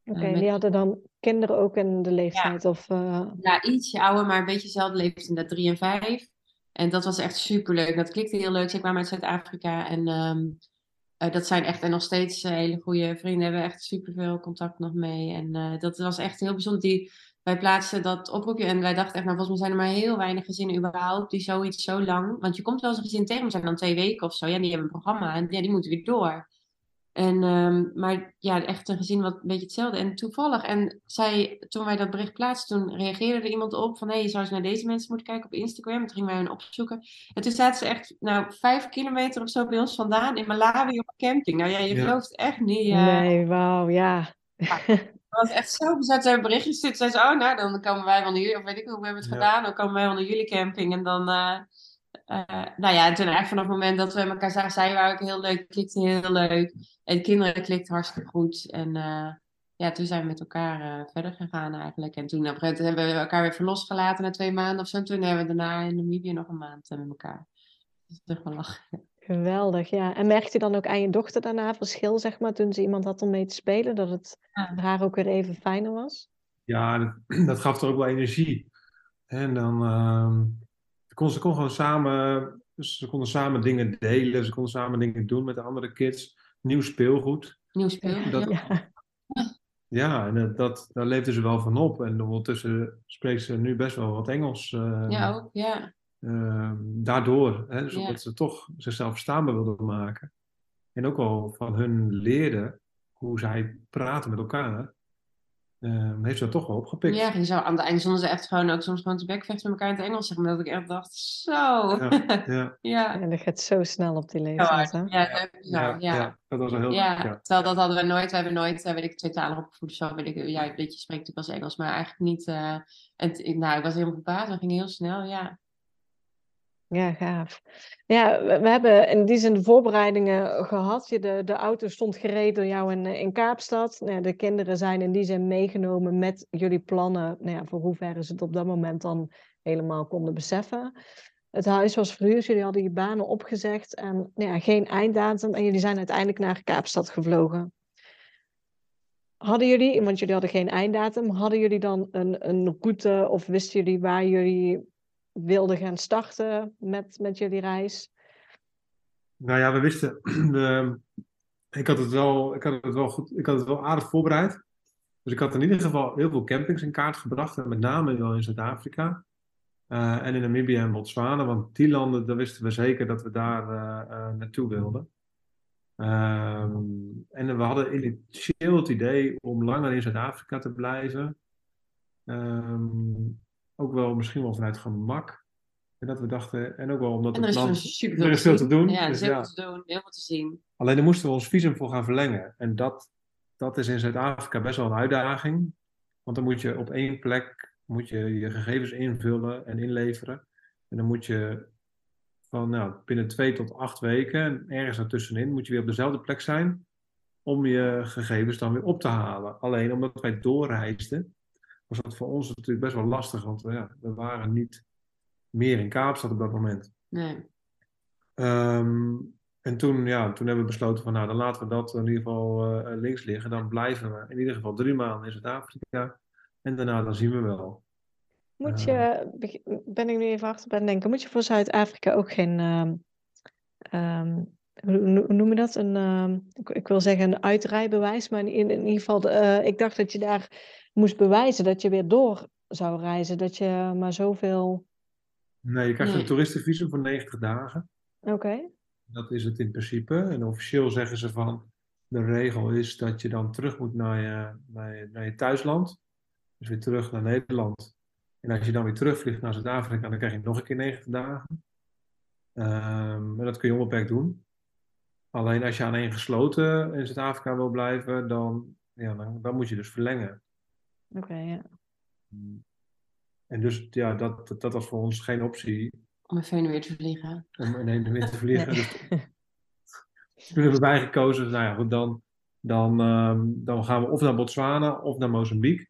Oké, met- die hadden dan kinderen ook in de leeftijd? Of, eh, Ja, ietsje ouder, maar een beetje dezelfde leeftijd, inderdaad drie en vijf. En dat was echt superleuk. Dat klikte heel leuk. Ze kwamen uit Zuid-Afrika en ehm, eh, dat zijn echt en nog steeds eh, hele goede vrienden. Hebben echt superveel contact nog mee. En eh, dat was echt heel bijzonder. Die, wij plaatsten dat oproepje en wij dachten echt, nou volgens mij zijn er maar heel weinig gezinnen überhaupt die zoiets zo lang... Want je komt wel eens een gezin tegen, maar zijn dan twee weken of zo. Ja, die hebben een programma en ja, die moeten weer door. En, ehm, maar ja, echt een gezin wat een beetje hetzelfde. En toevallig, en zij, toen wij dat bericht plaatsten, toen reageerde er iemand op van hé, je zou eens naar deze mensen moeten kijken op Instagram. Toen gingen wij hen opzoeken. En toen zaten ze echt, nou, vijf kilometer of zo bij ons vandaan in Malawi op een camping. Nou ja, je Ja. gelooft echt niet. eh, Nee, wauw, ja. het was echt zo bezet. Ze hebben berichtjes gestuurd. Zeiden ze, oh, nou, dan komen wij wel naar jullie. Of weet ik hoe we hebben het Ja. gedaan. Dan komen wij wel naar jullie camping. En dan, eh, nou ja, en toen eigenlijk vanaf het moment dat we elkaar zagen, zij waren ook heel leuk. Klikte heel leuk. En de kinderen klikten hartstikke goed. En eh, ja, toen zijn we met elkaar eh, verder gegaan eigenlijk. En toen op een gegeven moment hebben we elkaar weer verlost gelaten na twee maanden of zo. En toen hebben we daarna in Namibië nog een maand eh, met elkaar. Dus toch wel lachen. Geweldig, ja. En merkte je dan ook aan je dochter daarna verschil, zeg maar, toen ze iemand had om mee te spelen, dat het Ja. haar ook weer even fijner was? Ja, dat, dat gaf er ook wel energie. En dan ehm, kon ze kon gewoon samen, dus ze konden samen dingen delen, ze konden samen dingen doen met de andere kids. Nieuw speelgoed. Nieuw speel. Dat- ja. En dat, dat, daar leefde ze wel van op. En ondertussen spreekt ze nu best wel wat Engels. ehm, ja, ook. Ja. ehm, daardoor, hè, dus Ja. omdat ze toch zichzelf verstaanbaar wilden maken. En ook wel van hun leerden hoe zij praten met elkaar. Ehm, heeft ze dat toch wel opgepikt. Ja, je zou aan het einde stonden ze echt gewoon ook soms gewoon te bekvechten met elkaar in het Engels, zeg maar. Dat ik echt dacht, zo. Ja, ja, Ja, En dat gaat zo snel op die leeftijd, hè? ja, ja, ja. ja, dat was wel heel Ja, ja. terwijl dat hadden we nooit. We hebben nooit, eh, weet ik, tweetalig opgevoed of zo. Weet ik, ja, een beetje spreekt natuurlijk als Engels, maar eigenlijk niet. eh, en nou, ik was helemaal verbaasd. Dat ging heel snel, ja. Ja, gaaf. Ja, we, hebben in die zin de voorbereidingen gehad. De, de auto stond gereed door jou in, eh, in Kaapstad. Nou, de kinderen zijn in die zin meegenomen met jullie plannen. Nou ja, voor hoever ze het op dat moment dan helemaal konden beseffen. Het huis was verhuurd, jullie hadden je banen opgezegd en nou ja, geen einddatum. En jullie zijn uiteindelijk naar Kaapstad gevlogen. Hadden jullie, want jullie hadden geen einddatum, hadden jullie dan een, een route of wisten jullie waar jullie wilden gaan starten met, met jullie reis? Nou ja, we wisten. Ik, had het wel, ik, had het wel goed, ik had het wel aardig voorbereid. Dus ik had in ieder geval heel veel campings in kaart gebracht. En met name wel in Zuid-Afrika. eh, en in Namibië en Botswana. Want die landen, daar wisten we zeker dat we daar eh, eh, naartoe wilden. Ehm, en we hadden initieel het idee om langer in Zuid-Afrika te blijven. Ehm, ook wel misschien wel vanuit gemak. En dat we dachten, en ook wel omdat En er het is land... super er is veel te doen, Ja, er dus is veel te doen, heel veel te zien. Alleen daar moesten we ons visum voor gaan verlengen. En dat, dat is in Zuid-Afrika best wel een uitdaging. Want dan moet je op één plek moet je, je gegevens invullen en inleveren. En dan moet je van nou, binnen twee tot acht weken, en ergens daartussenin, moet je weer op dezelfde plek zijn om je gegevens dan weer op te halen. Alleen omdat wij doorreisden, was dat voor ons natuurlijk best wel lastig. Want we, ja, we waren niet meer in Kaapstad op dat moment. Nee. Ehm, en toen, ja, toen hebben we besloten van, nou, dan laten we dat in ieder geval eh, links liggen. Dan blijven we in ieder geval drie maanden in Zuid-Afrika. En daarna, dan zien we wel. Moet Eh. je, beg- ben ik nu even achter ben denken, moet je voor Zuid-Afrika ook geen, ehm, ehm, hoe, noem je dat? Een, ehm, ik, ik wil zeggen een uitrijbewijs, maar in, in ieder geval, de, eh, ik dacht dat je daar moest bewijzen dat je weer door zou reizen, dat je maar zoveel... Nee, je krijgt Nee. een toeristenvisum voor 90 dagen. Oké, Dat is het in principe. En officieel zeggen ze van, de regel is dat je dan terug moet naar je, naar je, naar je thuisland. Dus weer terug naar Nederland. En als je dan weer terugvliegt naar Zuid-Afrika, dan krijg je nog een keer 90 dagen. En dat kun je onbeperkt doen. Alleen als je aan één gesloten in Zuid-Afrika wil blijven, dan, ja, dan, dan moet je dus verlengen. Oké, ja. En dus ja, dat, dat, dat was voor ons geen optie Om even weer te vliegen. om in één wind te vliegen. Nee. Dus toen hebben wij gekozen, nou ja, goed, dan, dan, ehm, dan gaan we of naar Botswana of naar Mozambique.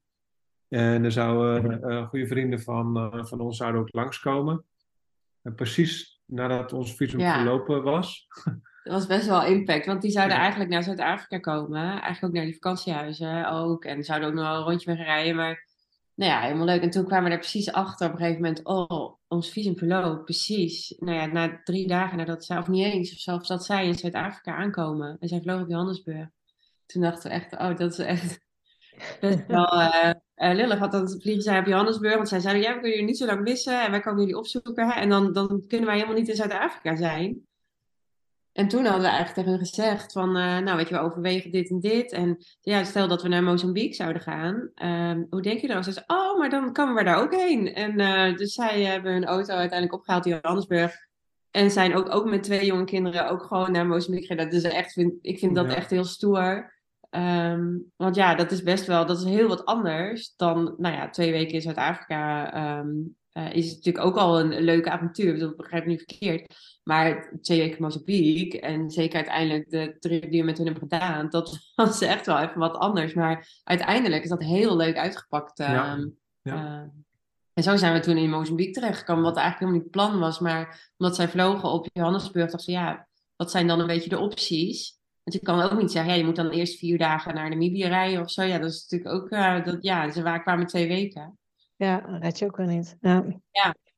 En er zouden eh, goede vrienden van, eh, van ons zouden ook langskomen. En precies nadat ons visum Ja. verlopen was. Dat was best wel impact, want die zouden eigenlijk naar Zuid-Afrika komen. Eigenlijk ook naar die vakantiehuizen ook. En zouden ook nog wel een rondje mee gaan rijden. Maar nou ja, helemaal leuk. En toen kwamen we er precies achter op een gegeven moment. Oh, ons visum verloopt. Precies. Nou ja, na drie dagen nadat zij, of niet eens, of zelfs dat zij in Zuid-Afrika aankomen. En zij vlogen op Johannesburg. Toen dachten we echt, oh, dat is echt best wel eh, eh, lullig. Want dan vliegen zij op Johannesburg. Want zij zeiden, ja, we kunnen jullie niet zo lang missen. En wij komen jullie opzoeken. En dan, dan kunnen wij helemaal niet in Zuid-Afrika zijn. En toen hadden we eigenlijk tegen hen gezegd van, eh, nou weet je, we overwegen dit en dit. En ja, stel dat we naar Mozambique zouden gaan. ehm, hoe denk je dan? Ze zei, oh, maar dan komen we daar ook heen. En eh, dus zij hebben hun auto uiteindelijk opgehaald in Johannesburg. En zijn ook, ook met twee jonge kinderen ook gewoon naar Mozambique gegaan. Is echt, vind, ik vind dat Ja. echt heel stoer. Ehm, want ja, dat is best wel, dat is heel wat anders dan, nou ja, twee weken in Zuid-Afrika. ehm, eh, is het natuurlijk ook al een, leuke avontuur. Ik begrijp niet verkeerd. Maar twee weken Mozambique en zeker uiteindelijk de trip die we met hun hebben gedaan, dat was echt wel even wat anders. Maar uiteindelijk is dat heel leuk uitgepakt. Ja, ehm, ja. eh, en zo zijn we toen in Mozambique terechtgekomen, wat eigenlijk helemaal niet het plan was. Maar omdat zij vlogen op Johannesburg, dachten ze, ja, wat zijn dan een beetje de opties? Want je kan ook niet zeggen, ja, je moet dan eerst vier dagen naar Namibië rijden of zo. Ja, dat is natuurlijk ook, eh, dat, ja, ze waren, kwamen twee weken. Ja, dat red je ook weer niet. Ja.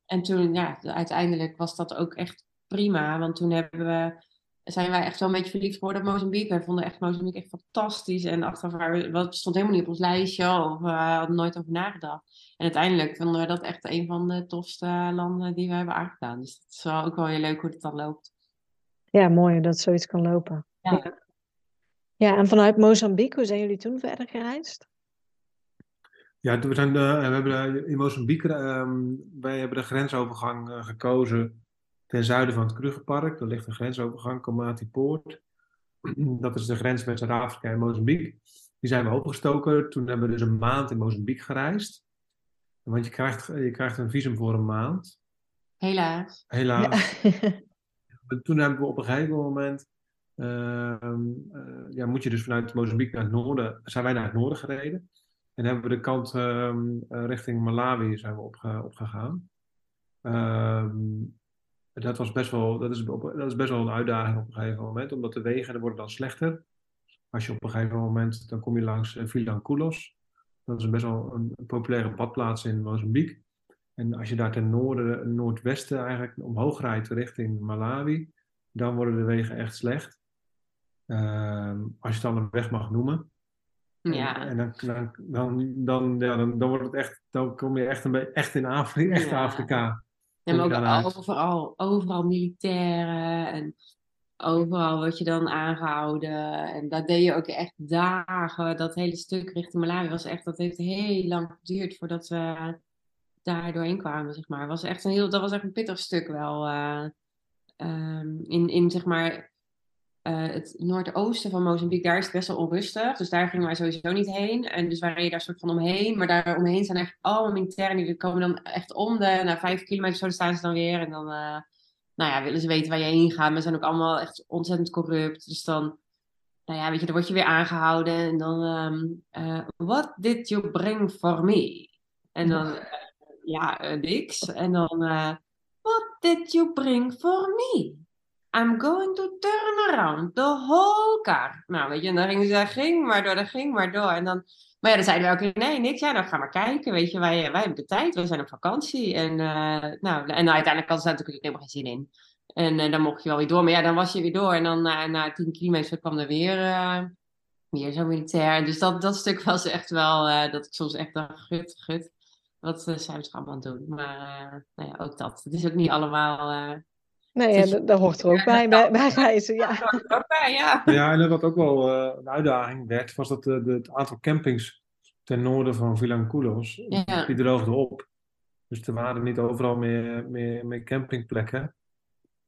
En toen, ja, uiteindelijk was dat ook echt prima. Want toen hebben we, zijn wij echt wel een beetje verliefd geworden op Mozambique. Wij vonden echt Mozambique echt fantastisch. En achteraf wat stond helemaal niet op ons lijstje. Of we hadden nooit over nagedacht. En uiteindelijk vonden we dat echt een van de tofste landen die we hebben aangedaan. Dus het is wel ook wel heel leuk hoe het dan loopt. ja, mooi dat zoiets kan lopen. Ja. Ja. Ja, en vanuit Mozambique, hoe zijn jullie toen verder gereisd? Ja, we, zijn, uh, we hebben in Mozambique, ehm, wij hebben de grensovergang uh, gekozen ten zuiden van het Krugerpark. Daar ligt een grensovergang, Komati Poort. Dat is de grens met Zuid-Afrika en Mozambique. Die zijn we opgestoken. Toen hebben we dus een maand in Mozambique gereisd. Want je krijgt, je krijgt een visum voor een maand. Helaas. Helaas. Ja. Toen hebben we op een gegeven moment uh, uh, ja, moet je dus vanuit Mozambique naar het noorden, zijn wij naar het noorden gereden. En hebben we de kant uh, richting Malawi zijn we opge opgegaan. Ehm, dat, was best wel, dat, is, dat is best wel een uitdaging op een gegeven moment, omdat de wegen er worden dan slechter. Als je op een gegeven moment, dan kom je langs uh, Vilanculos. Dat is best wel een, een populaire badplaats in Mozambique. En als je daar ten noorden, noordwesten eigenlijk omhoog rijdt richting Malawi, dan worden de wegen echt slecht. Uh, als je het dan een weg mag noemen. Ja. En, en dan, dan, dan, dan, ja, dan, dan wordt het echt, dan kom je echt, een beetje, echt in Afrika, echt Ja. Afrika. Ja, maar dan ook overal, overal militairen en overal word je dan aangehouden. En dat deed je ook echt dagen. Dat hele stuk richting Malawi was echt, dat heeft heel lang geduurd voordat we daar doorheen kwamen, zeg maar. Was echt een heel, dat was echt een pittig stuk wel. eh, ehm, in, in, zeg maar, eh, het noordoosten van Mozambique, daar is het best wel onrustig. Dus daar gingen wij sowieso niet heen. En dus wij reden daar soort van omheen. Maar daar omheen zijn echt allemaal militairen. Die komen dan echt om de, na vijf kilometer zo staan ze dan weer. En dan, eh, nou ja, willen ze weten waar je heen gaat. Maar ze zijn ook allemaal echt ontzettend corrupt. Dus dan, nou ja, weet je, dan word je weer aangehouden. En dan, ehm, eh, what did you bring for me? En dan, ja, niks. En dan, what did you bring for me? I'm going to turn around the whole car. Nou, weet je, en dan ging ze, ging maar door, dan ging maar door. En dan, maar ja, dan zeiden we ook, nee, niks. Ja, dan ga maar kijken, weet je. Wij, wij hebben de tijd, we zijn op vakantie. En, eh, nou, en uiteindelijk hadden ze daar natuurlijk helemaal geen zin in. En eh, dan mocht je wel weer door. Maar ja, dan was je weer door. En dan na, na 10 kilometer kwam er weer, eh, weer zo'n militair. Dus dat, dat stuk was echt wel, eh, dat ik soms echt dacht, gut, gut. Wat eh, zijn we toch allemaal doen? Maar eh, nou ja, ook dat. Het is ook niet allemaal... eh, Nee, is- ja, dat, dat hoort er ook bij, bij, bij reizen. Ja. Oké, ja. Ja, en wat ook wel eh, een uitdaging werd, was dat de, de, het aantal campings ten noorden van Vilanculos, Ja. die droogde op. Dus er waren niet overal meer, meer, meer campingplekken.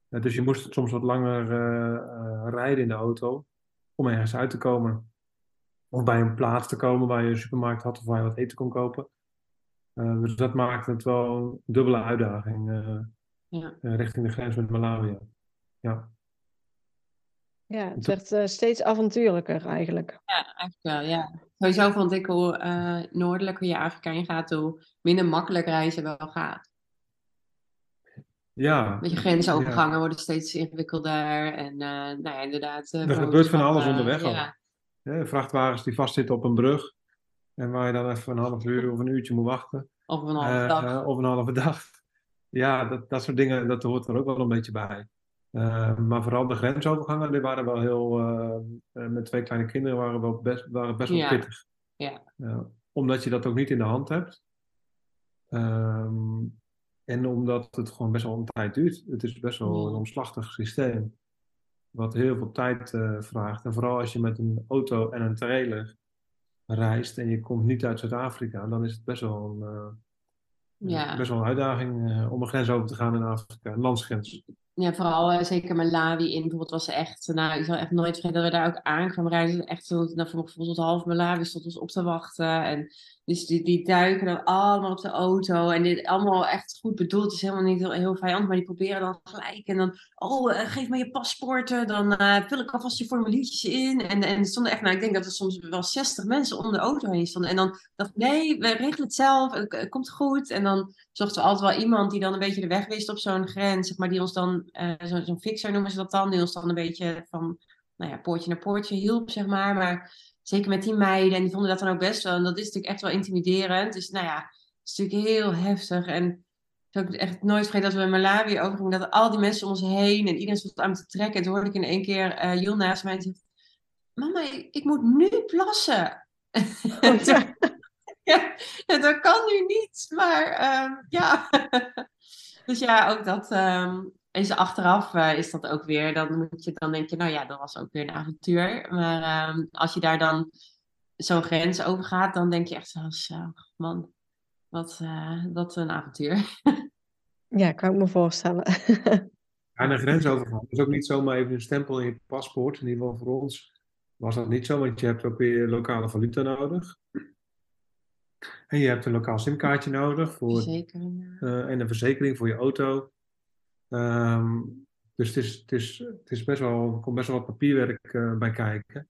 Eh, dus je moest soms wat langer eh, eh, rijden in de auto om ergens uit te komen. Of bij een plaats te komen waar je een supermarkt had of waar je wat eten kon kopen. Eh, dus dat maakte het wel een dubbele uitdaging eh, Ja. eh, richting de grens met Malawi. Ja. ja, het werd eh, steeds avontuurlijker eigenlijk. Ja, eigenlijk wel, ja. Sowieso vond ik hoe eh, noordelijker je Afrika in gaat, hoe minder makkelijk reizen wel gaat. Ja, Met je grensovergangen worden steeds ingewikkelder. En eh, nou ja, inderdaad. eh, Er gebeurt van alles onderweg al. Ja, Hè, vrachtwagens die vastzitten op een brug. En waar je dan even een half uur of een uurtje moet wachten. of een halve dag. eh, of een halve dag. Ja, dat, dat soort dingen, dat hoort er ook wel een beetje bij. Eh, maar vooral de grensovergangen, die waren wel heel... eh, eh, met twee kleine kinderen waren, wel best, waren best wel Ja. pittig. Ja. Omdat je dat ook niet in de hand hebt. Ehm, en omdat het gewoon best wel een tijd duurt. Het is best wel een omslachtig systeem. Wat heel veel tijd vraagt. En vooral als je met een auto en een trailer reist en je komt niet uit Zuid-Afrika, dan is het best wel een, Ja. best wel een uitdaging eh, om een grens over te gaan in Afrika, een landsgrens. Ja, vooral eh, zeker Malawi in bijvoorbeeld was echt, nou ik zal echt nooit vergeten dat we daar ook aankwamen rijden. Echt zo, nou, voor mijn gevoel tot half Malawi stond ons op te wachten. En dus die, die duiken dan allemaal op de auto en dit allemaal echt goed bedoeld. Het is helemaal niet heel, heel vijandig, maar die proberen dan gelijk. En dan, oh, eh, geef me je paspoorten, dan eh, vul ik alvast je formuliertjes in. En, en er stonden echt, nou ik denk dat er soms wel 60 mensen om de auto heen stonden. En dan dacht nee, we regelen het zelf, het, komt goed. En dan zochten we altijd wel iemand die dan een beetje de weg wist op zo'n grens, zeg maar, die ons dan, eh, zo- zo'n fixer noemen ze dat dan, die ons dan een beetje van, nou ja, poortje naar poortje hielp, zeg maar. Maar zeker met die meiden, en die vonden dat dan ook best wel, en dat is natuurlijk echt wel intimiderend. Dus nou ja, het is natuurlijk heel heftig. En ik ook echt nooit vergeten dat we in Malawi overgingen, dat al die mensen om ons heen, en iedereen stond aan me te trekken. En toen hoorde ik in één keer Jul naast mij en zegt, mama, ik, moet nu plassen. Oh, ja. Ja, ja, dat kan nu niet, maar ehm, ja. dus ja, ook dat ehm, is achteraf eh, is dat ook weer, dan moet je dan denk je, nou ja, dat was ook weer een avontuur. Maar ehm, als je daar dan zo'n grens overgaat, dan denk je echt zo, man, wat, uh, wat een avontuur. ja, kan ik me voorstellen. ja, een grensovergang is ook niet zomaar even een stempel in je paspoort. In ieder geval voor ons was dat niet zo, want je hebt ook weer lokale valuta nodig. En je hebt een lokaal simkaartje nodig voor, verzekering, uh, en een verzekering voor je auto. Um, dus het, is, het, is, het is best wel, er komt best wel wat papierwerk uh, bij kijken.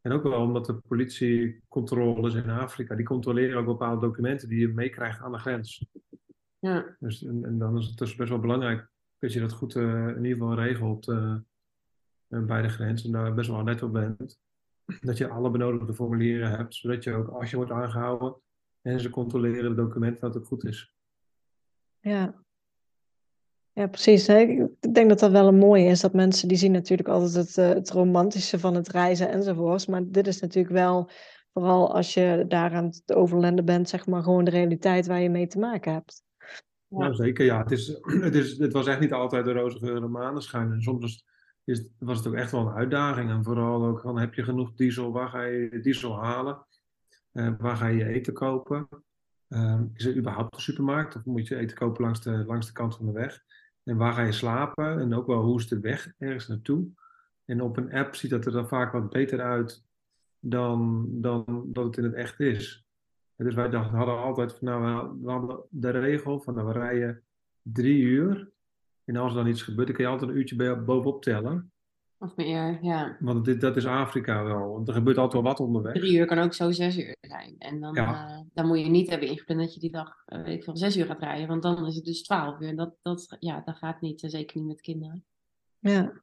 En ook wel omdat de politiecontroles in Afrika, die controleren ook bepaalde documenten die je meekrijgt aan de grens. Ja. Dus, en, en, dan is het dus best wel belangrijk dat je dat goed uh, in ieder geval regelt uh, bij de grens en daar best wel net op bent. Dat je alle benodigde formulieren hebt, zodat je ook als je wordt aangehouden en ze controleren de documenten dat het goed is. Ja, ja, precies. Ik denk dat dat wel een mooie is. Dat mensen die zien natuurlijk altijd het, uh, het romantische van het reizen enzovoorts. Maar dit is natuurlijk wel, vooral als je daar aan het overlenden bent, zeg maar gewoon de realiteit waar je mee te maken hebt. Ja, ja zeker. Ja, het, is, het, is, het was echt niet altijd de roze geur en maneschijn. En soms is, was het ook echt wel een uitdaging. En vooral ook, dan heb je genoeg diesel, waar ga je diesel halen? Uh, waar ga je eten kopen? Uh, is er überhaupt een supermarkt? Of moet je eten kopen langs de, langs de kant van de weg? En waar ga je slapen? En ook wel hoe is de weg ergens naartoe? En op een app ziet dat er dan vaak wat beter uit dan, dan dat het in het echt is. Dus wij dachten, hadden altijd van, nou, we hadden de regel van, nou, we rijden drie uur. En als er dan iets gebeurt, dan kun je altijd een uurtje bovenop tellen. Of meer, ja. Want dit, dat is Afrika wel. Want er gebeurt altijd wel wat onderweg. Drie uur kan ook zo zes uur zijn. En dan, ja. uh, dan moet je niet hebben ingepland dat je die dag, uh, weet ik veel, zes uur gaat rijden. Want dan is het dus twaalf uur. En dat, dat, ja, dat gaat niet. Uh, zeker niet met kinderen. Ja.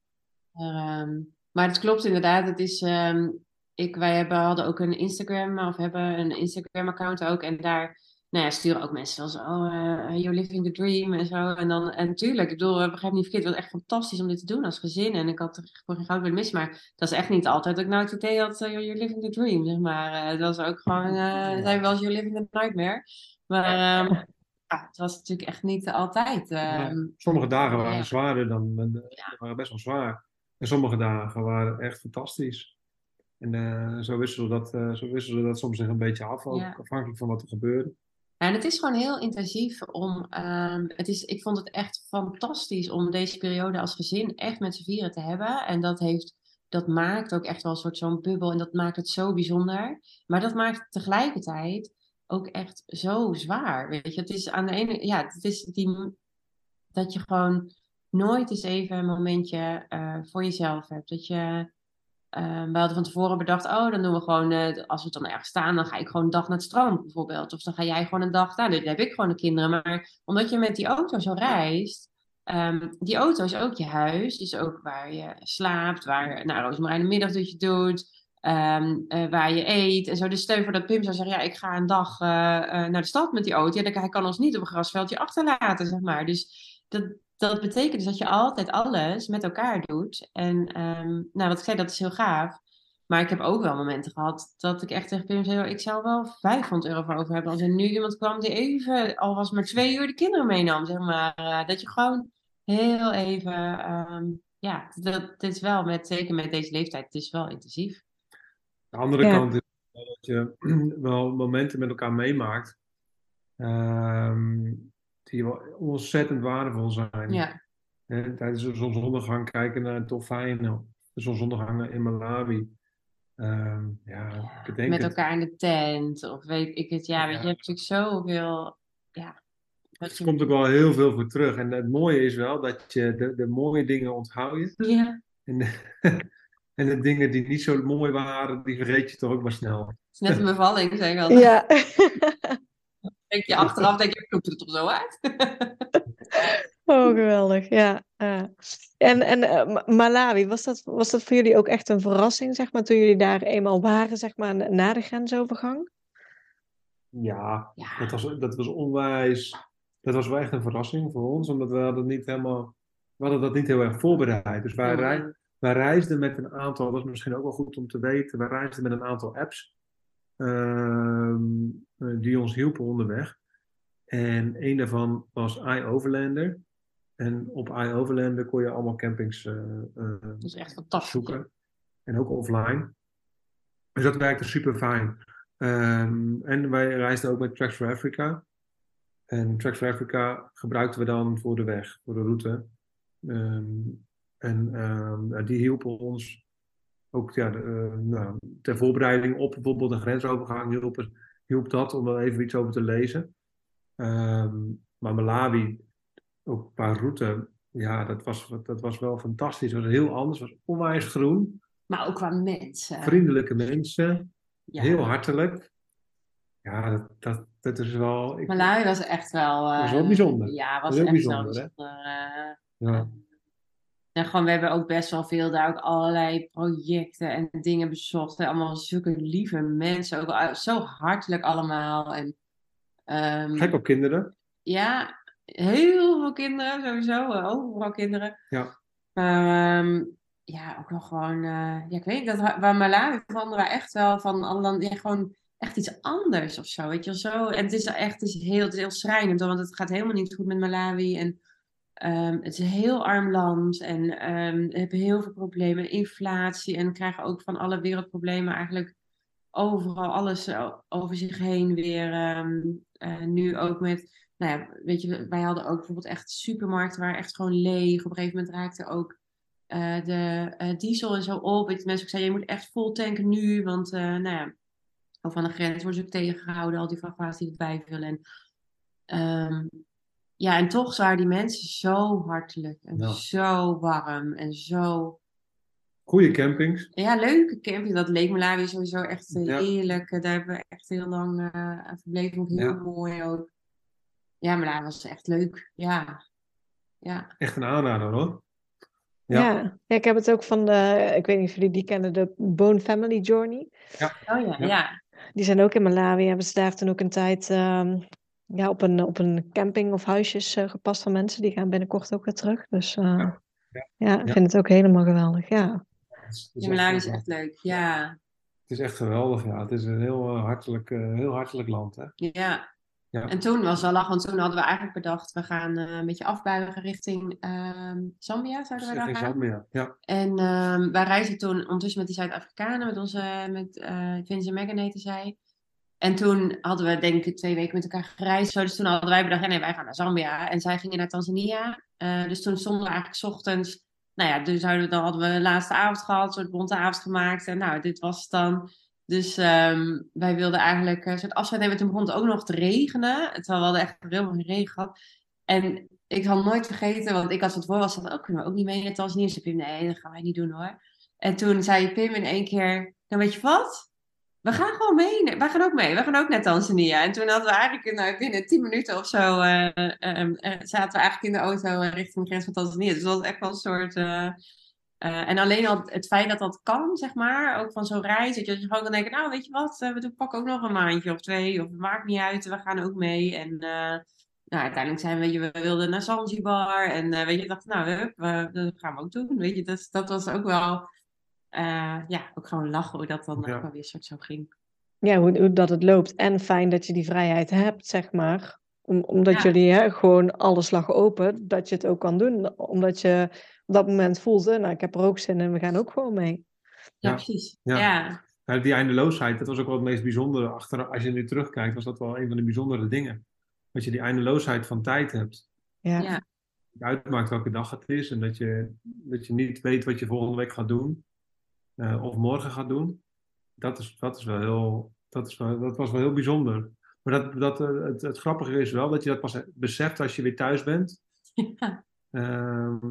Maar, um, maar het klopt inderdaad. Het is, um, ik, wij hebben, hadden ook een Instagram, of hebben een Instagram account ook. En daar nou ja, sturen ook mensen wel zo, oh, uh, you're living the dream en zo. En dan, en natuurlijk, ik bedoel, begrijp niet verkeerd, het was echt fantastisch om dit te doen als gezin. En ik had er gewoon geen goud willen missen, maar dat is echt niet altijd dat ik nou het idee had, uh, you're living the dream, zeg maar. Uh, dat was ook gewoon, zijn wel eens you're living the nightmare. Maar um, ja, het was natuurlijk echt niet altijd. Ja, sommige dagen waren ja. zwaarder dan, waren best wel zwaar. En sommige dagen waren echt fantastisch. En zo wisselde dat, zo wisselde dat soms zich een beetje af, afhankelijk van wat er gebeurde. En het is gewoon heel intensief om. Um, het is, ik vond het echt fantastisch om deze periode als gezin echt met z'n vieren te hebben. En dat, heeft, dat maakt ook echt wel een soort zo'n bubbel. En dat maakt het zo bijzonder. Maar dat maakt tegelijkertijd ook echt zo zwaar. Weet je, het is aan de ene. Ja, het is die. Dat je gewoon nooit eens even een momentje uh, voor jezelf hebt. Dat je Uh, we hadden van tevoren bedacht, oh, dan doen we gewoon, uh, als we dan ergens staan, dan ga ik gewoon een dag naar het strand bijvoorbeeld. Of dan ga jij gewoon een dag, nou, heb ik gewoon de kinderen. Maar omdat je met die auto zo reist, um, die auto is ook je huis, is ook waar je slaapt, waar, nou, Roosmarijn een middagdutje doet, um, uh, waar je eet en zo. Dus stel voor dat Pim zou zeggen, ja, ik ga een dag naar de stad met die auto. Ja, dan hij kan ons niet op een grasveldje achterlaten, zeg maar. Dus dat, dat betekent dus dat je altijd alles met elkaar doet. En um, nou, wat ik zei, dat is heel gaaf. Maar ik heb ook wel momenten gehad dat ik echt tegen Pim zei: Ik zou wel 500 euro voor over hebben. Als er nu iemand kwam die even, al was maar twee uur, de kinderen meenam. Zeg maar. Uh, dat je gewoon heel even. Um, ja, dat, dat is wel met, zeker met deze leeftijd, het is wel intensief. De andere ja. kant is dat je wel momenten met elkaar meemaakt. Um, die wel ontzettend waardevol zijn. Ja. En tijdens de zonsondergang kijken naar het dolfijn, de zonsondergangen in Malawi. Um, ja, ik denk Met elkaar het... in de tent, of weet ik het. Ja, ja. Weet, je hebt natuurlijk zoveel. Ja, er komt ook wel heel veel voor terug. En het mooie is wel dat je de, de mooie dingen onthoud je. Ja. En de, en de dingen die niet zo mooi waren, die vergeet je toch ook maar snel. Het is net een bevalling, zeg ik al. Ja. denk je achteraf, denk je, ik het er toch zo uit? oh, geweldig, ja. Uh. En, en uh, Malawi, was dat, was dat voor jullie ook echt een verrassing, zeg maar, toen jullie daar eenmaal waren, zeg maar, na de grensovergang? Ja, ja. Dat, was, dat was onwijs, dat was wel echt een verrassing voor ons, omdat we hadden niet helemaal, we hadden dat niet heel erg voorbereid. Dus wij, rei, wij reisden met een aantal, dat is misschien ook wel goed om te weten, wij reisden met een aantal apps. Uh, die ons hielpen onderweg. En een daarvan was iOverlander. En op iOverlander kon je allemaal campings uh, dat is echt fantastisch. zoeken. En ook offline. Dus dat werkte super fijn. Ehm, en wij reisden ook met Tracks for Africa. En Tracks for Africa gebruikten we dan voor de weg, voor de route. Ehm, en ehm, die hielpen ons ook ja, de, uh, nou, ter voorbereiding op bijvoorbeeld een grensovergang hielp, hielp dat om er even iets over te lezen. maar Malawi, ook qua route, ja, dat was, dat was wel fantastisch. Het was heel anders, het was onwijs groen. Maar ook qua mensen. Vriendelijke mensen, ja. heel hartelijk. Ja, dat, dat, dat is wel... Ik, Malawi was echt wel... Uh, was wel bijzonder. Ja, was, was echt bijzonder, wel bijzonder. Uh, ja. En gewoon, we hebben ook best wel veel daar ook allerlei projecten en dingen bezocht. En allemaal zulke lieve mensen, ook zo hartelijk allemaal. En, um, Gek op kinderen. Ja, heel veel kinderen sowieso, overal kinderen. Ja. Um, ja, ook nog gewoon, uh, ja, ik weet niet, dat, waar Malawi we echt wel van, dan, ja, gewoon echt iets anders of zo, weet je wel, zo. En het is echt, het is heel, het is heel schrijnend, want het gaat helemaal niet goed met Malawi en um, het is een heel arm land en um, hebben heel veel problemen, inflatie en krijgen ook van alle wereldproblemen eigenlijk overal alles over zich heen weer, uh, nu ook met nou ja, weet je, wij hadden ook bijvoorbeeld echt supermarkten waar echt gewoon leeg. Op een gegeven moment raakte ook uh, de diesel en zo op. Weet je, mensen zeiden, je moet echt vol tanken nu. Want, nou ja, of aan de grens worden ze ook tegengehouden. Al die vrachtwagens die erbij vullen. En, ja, en toch waren die mensen zo hartelijk. En ja. zo warm. En zo... Goeie campings. Ja, leuke camping. Dat leek Malawi sowieso echt ja. eerlijk. Daar hebben we echt heel lang aan verbleven. Ook heel ja. mooi ook. Ja, maar dat was echt leuk. Ja. ja. Echt een aanrader hoor. Ja. ja. ik heb het ook van de, ik weet niet of jullie die kennen, de Bone Family Journey. Ja. Oh ja, ja. Die zijn ook in Malawi, hebben ze daar toen ook een tijd um, ja, op, een, op een camping of huisjes uh, gepast van mensen. Die gaan binnenkort ook weer terug. Dus uh, ja. Ja. ja, ik vind het ook helemaal geweldig, ja. ja Malawi is echt leuk, ja. Het is echt geweldig, ja. Het is een heel, uh, hartelijk, heel hartelijk land, hè. Ja, ja. En toen was wel lach, want toen hadden we eigenlijk bedacht, we gaan uh, een beetje afbuigen richting uh, Zambia, zouden we daar gaan. Zambia, ja. En uh, wij reizen toen ondertussen met die Zuid-Afrikanen, met onze, met uh, Vince en Megan heette zij. En toen hadden we denk ik twee weken met elkaar gereisd. Dus toen hadden wij bedacht, nee, wij gaan naar Zambia. En zij gingen naar Tanzania. Uh, dus toen stonden we eigenlijk ochtends, nou ja, dus hadden we, dan hadden we de laatste avond gehad, een soort bonte avond gemaakt. En nou, dit was dan dus um, wij wilden eigenlijk een soort afscheid nemen. Toen begon het ook nog te regenen. Terwijl we hadden echt heel veel regen gehad. En ik had nooit vergeten, want ik had van tevoren was dat ook, kunnen we ook niet mee naar Tanzania. Dus Pim, nee, dat gaan wij niet doen hoor. En toen zei Pim in één keer, nou weet je wat? We gaan gewoon mee. Wij gaan ook mee. We gaan ook naar Tanzania. En toen hadden we eigenlijk nou, binnen tien minuten of zo, uh, uh, zaten we eigenlijk in de auto richting de grens van Tanzania. Dus dat was echt wel een soort en alleen al het feit dat dat kan, zeg maar, ook van zo'n reis, dat je gewoon kan denken, nou weet je wat, we pakken ook nog een maandje of twee, of het maakt niet uit, we gaan ook mee. En nou, uiteindelijk zijn we, we wilden naar Zanzibar en weet je, dacht, nou, we, dat gaan we ook doen. Weet je, dat, dat was ook wel, ja, ook gewoon lachen hoe dat dan ja. ook wel weer soort zo ging. Ja, hoe, hoe dat het loopt. En fijn dat je die vrijheid hebt, zeg maar. Om, omdat ja. jullie hè, gewoon alles lag open, dat je het ook kan doen. Omdat je op dat moment voelde, nou, ik heb er ook zin in, we gaan ook gewoon mee. Ja, ja. precies. Ja. ja. Nou, die eindeloosheid, dat was ook wel het meest bijzondere. Achter, als je nu terugkijkt, was dat wel een van de bijzondere dingen. Dat je die eindeloosheid van tijd hebt. Ja. ja. Het uitmaakt welke dag het is en dat je, dat je niet weet wat je volgende week gaat doen. Uh, of morgen gaat doen. Dat, is, dat, is wel heel, dat, is wel, dat was wel heel bijzonder. Maar dat, dat, uh, het, het grappige is wel dat je dat pas beseft als je weer thuis bent. Ja. Uh,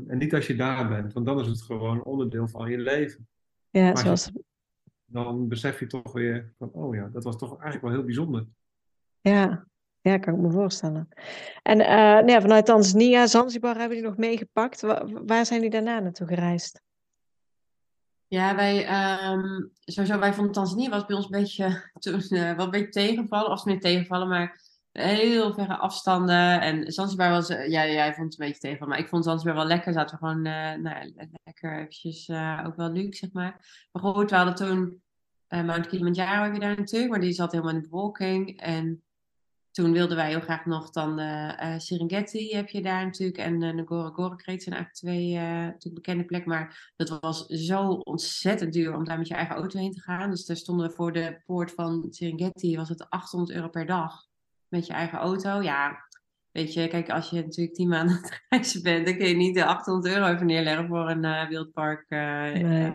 en niet als je daar bent, want dan is het gewoon onderdeel van je leven. Ja, maar zoals... Je, dan besef je toch weer van, oh ja, dat was toch eigenlijk wel heel bijzonder. Ja, ja kan ik me voorstellen. En uh, nee, vanuit Tanzania, Zanzibar hebben jullie nog meegepakt. Waar, waar zijn jullie daarna naartoe gereisd? Ja, wij, um, sowieso, wij vonden Tanzania was bij ons een beetje, toen, uh, wel een beetje tegenvallen, of meer tegenvallen, maar heel verre afstanden. En Zanzibar was, uh, ja, jij vond het een beetje tegen, maar ik vond Zanzibar wel lekker. Zaten we gewoon, uh, nou, lekker eventjes, ook wel luxe, zeg maar. Maar goed, we hadden toen Mount Kilimanjaro heb je daar natuurlijk, maar die zat helemaal in de bewolking. En toen wilden wij heel graag nog dan uh, Serengeti heb je daar natuurlijk. En uh, Ngorongoro Kreet zijn eigenlijk twee natuurlijk bekende plekken. Maar dat was zo ontzettend duur om daar met je eigen auto heen te gaan. Dus daar stonden we voor de poort van Serengeti. Was het 800 euro per dag met je eigen auto. Ja, weet je, kijk, als je natuurlijk tien maanden aan het reizen bent, dan kun je niet de 800 euro even neerleggen voor een uh, wildpark. Nee.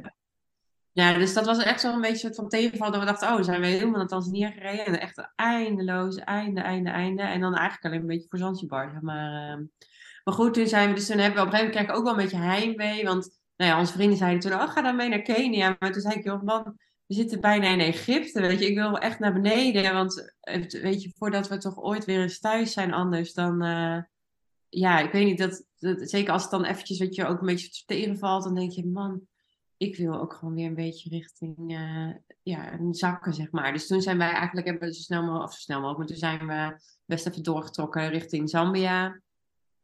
Dus dat was echt zo'n beetje soort van tegenval. Dat we dachten, oh, zijn we helemaal naar Tanzania gereden. En echt eindeloos, einde, einde, einde. En dan eigenlijk alleen een beetje voor Zanzibar, zeg maar. Ehm. Maar goed, toen zijn we, dus toen hebben we op een gegeven moment ik ook wel een beetje heimwee. Want, nou ja, onze vrienden zeiden toen, oh, ga dan mee naar Kenia. Maar toen zei ik, joh, man, we zitten bijna in Egypte, weet je. Ik wil echt naar beneden. Want, weet je, voordat we toch ooit weer eens thuis zijn anders, dan... Uh, ja, ik weet niet, dat, zeker als het dan eventjes, weet je, ook een beetje tegenvalt, dan denk je, man ik wil ook gewoon weer een beetje richting uh, ja, zakken, zeg maar. Dus toen zijn wij eigenlijk, hebben we zo snel mogelijk, of zo snel mogelijk, maar toen zijn we best even doorgetrokken richting Zambia.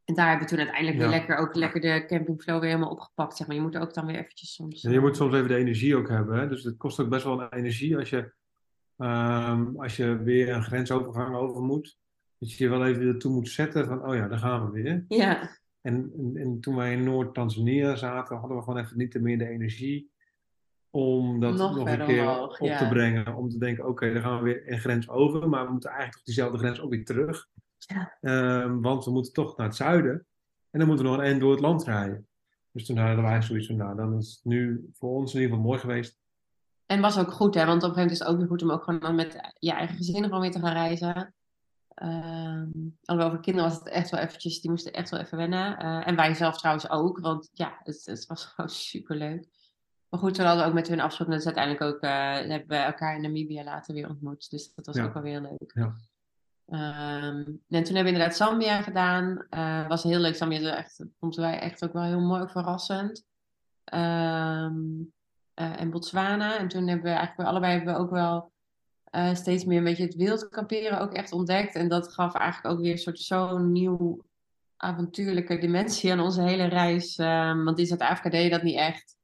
En daar hebben we toen uiteindelijk weer lekker, ook lekker de campingflow weer helemaal opgepakt, zeg maar. Je moet ook dan weer eventjes soms... je moet soms even de energie ook hebben, hè? Dus het kost ook best wel energie als je, um, als je weer een grensovergang over moet. Dat je je wel even ertoe moet zetten van, oh ja, daar gaan we weer. Ja. En, en, toen wij in Noord-Tanzania zaten, hadden we gewoon even niet meer de energie om dat nog, een keer op te brengen. Om te denken, oké, dan gaan we weer een grens over, maar we moeten eigenlijk op diezelfde grens ook weer terug. Ja. Um, want we moeten toch naar het zuiden. En dan moeten we nog een eind door het land rijden. Dus toen hadden wij zoiets van, nou, dan is het nu voor ons in ieder geval mooi geweest. En was ook goed, hè? Want op een gegeven moment is het ook weer goed om ook gewoon met je eigen gezin gewoon weer te gaan reizen. Um, alhoewel voor kinderen was het echt wel eventjes, die moesten echt wel even wennen. Uh, en wij zelf trouwens ook, want ja, het, het was gewoon super leuk. Maar goed, toen hadden we ook met hun afgesproken. Dus uiteindelijk ook uh, hebben we elkaar in Namibia later weer ontmoet. Dus dat was ook wel weer leuk. Ja. Um, en toen hebben we inderdaad Zambia gedaan. Uh, was heel leuk. Zambia echt, vonden wij echt ook wel heel mooi, verrassend. Um, en Botswana. En toen hebben we eigenlijk allebei hebben we ook wel uh, steeds meer een beetje het wild kamperen ook echt ontdekt. En dat gaf eigenlijk ook weer een soort zo'n nieuw avontuurlijke dimensie aan onze hele reis. Um, want in Zuid-Afrika deed dat niet echt.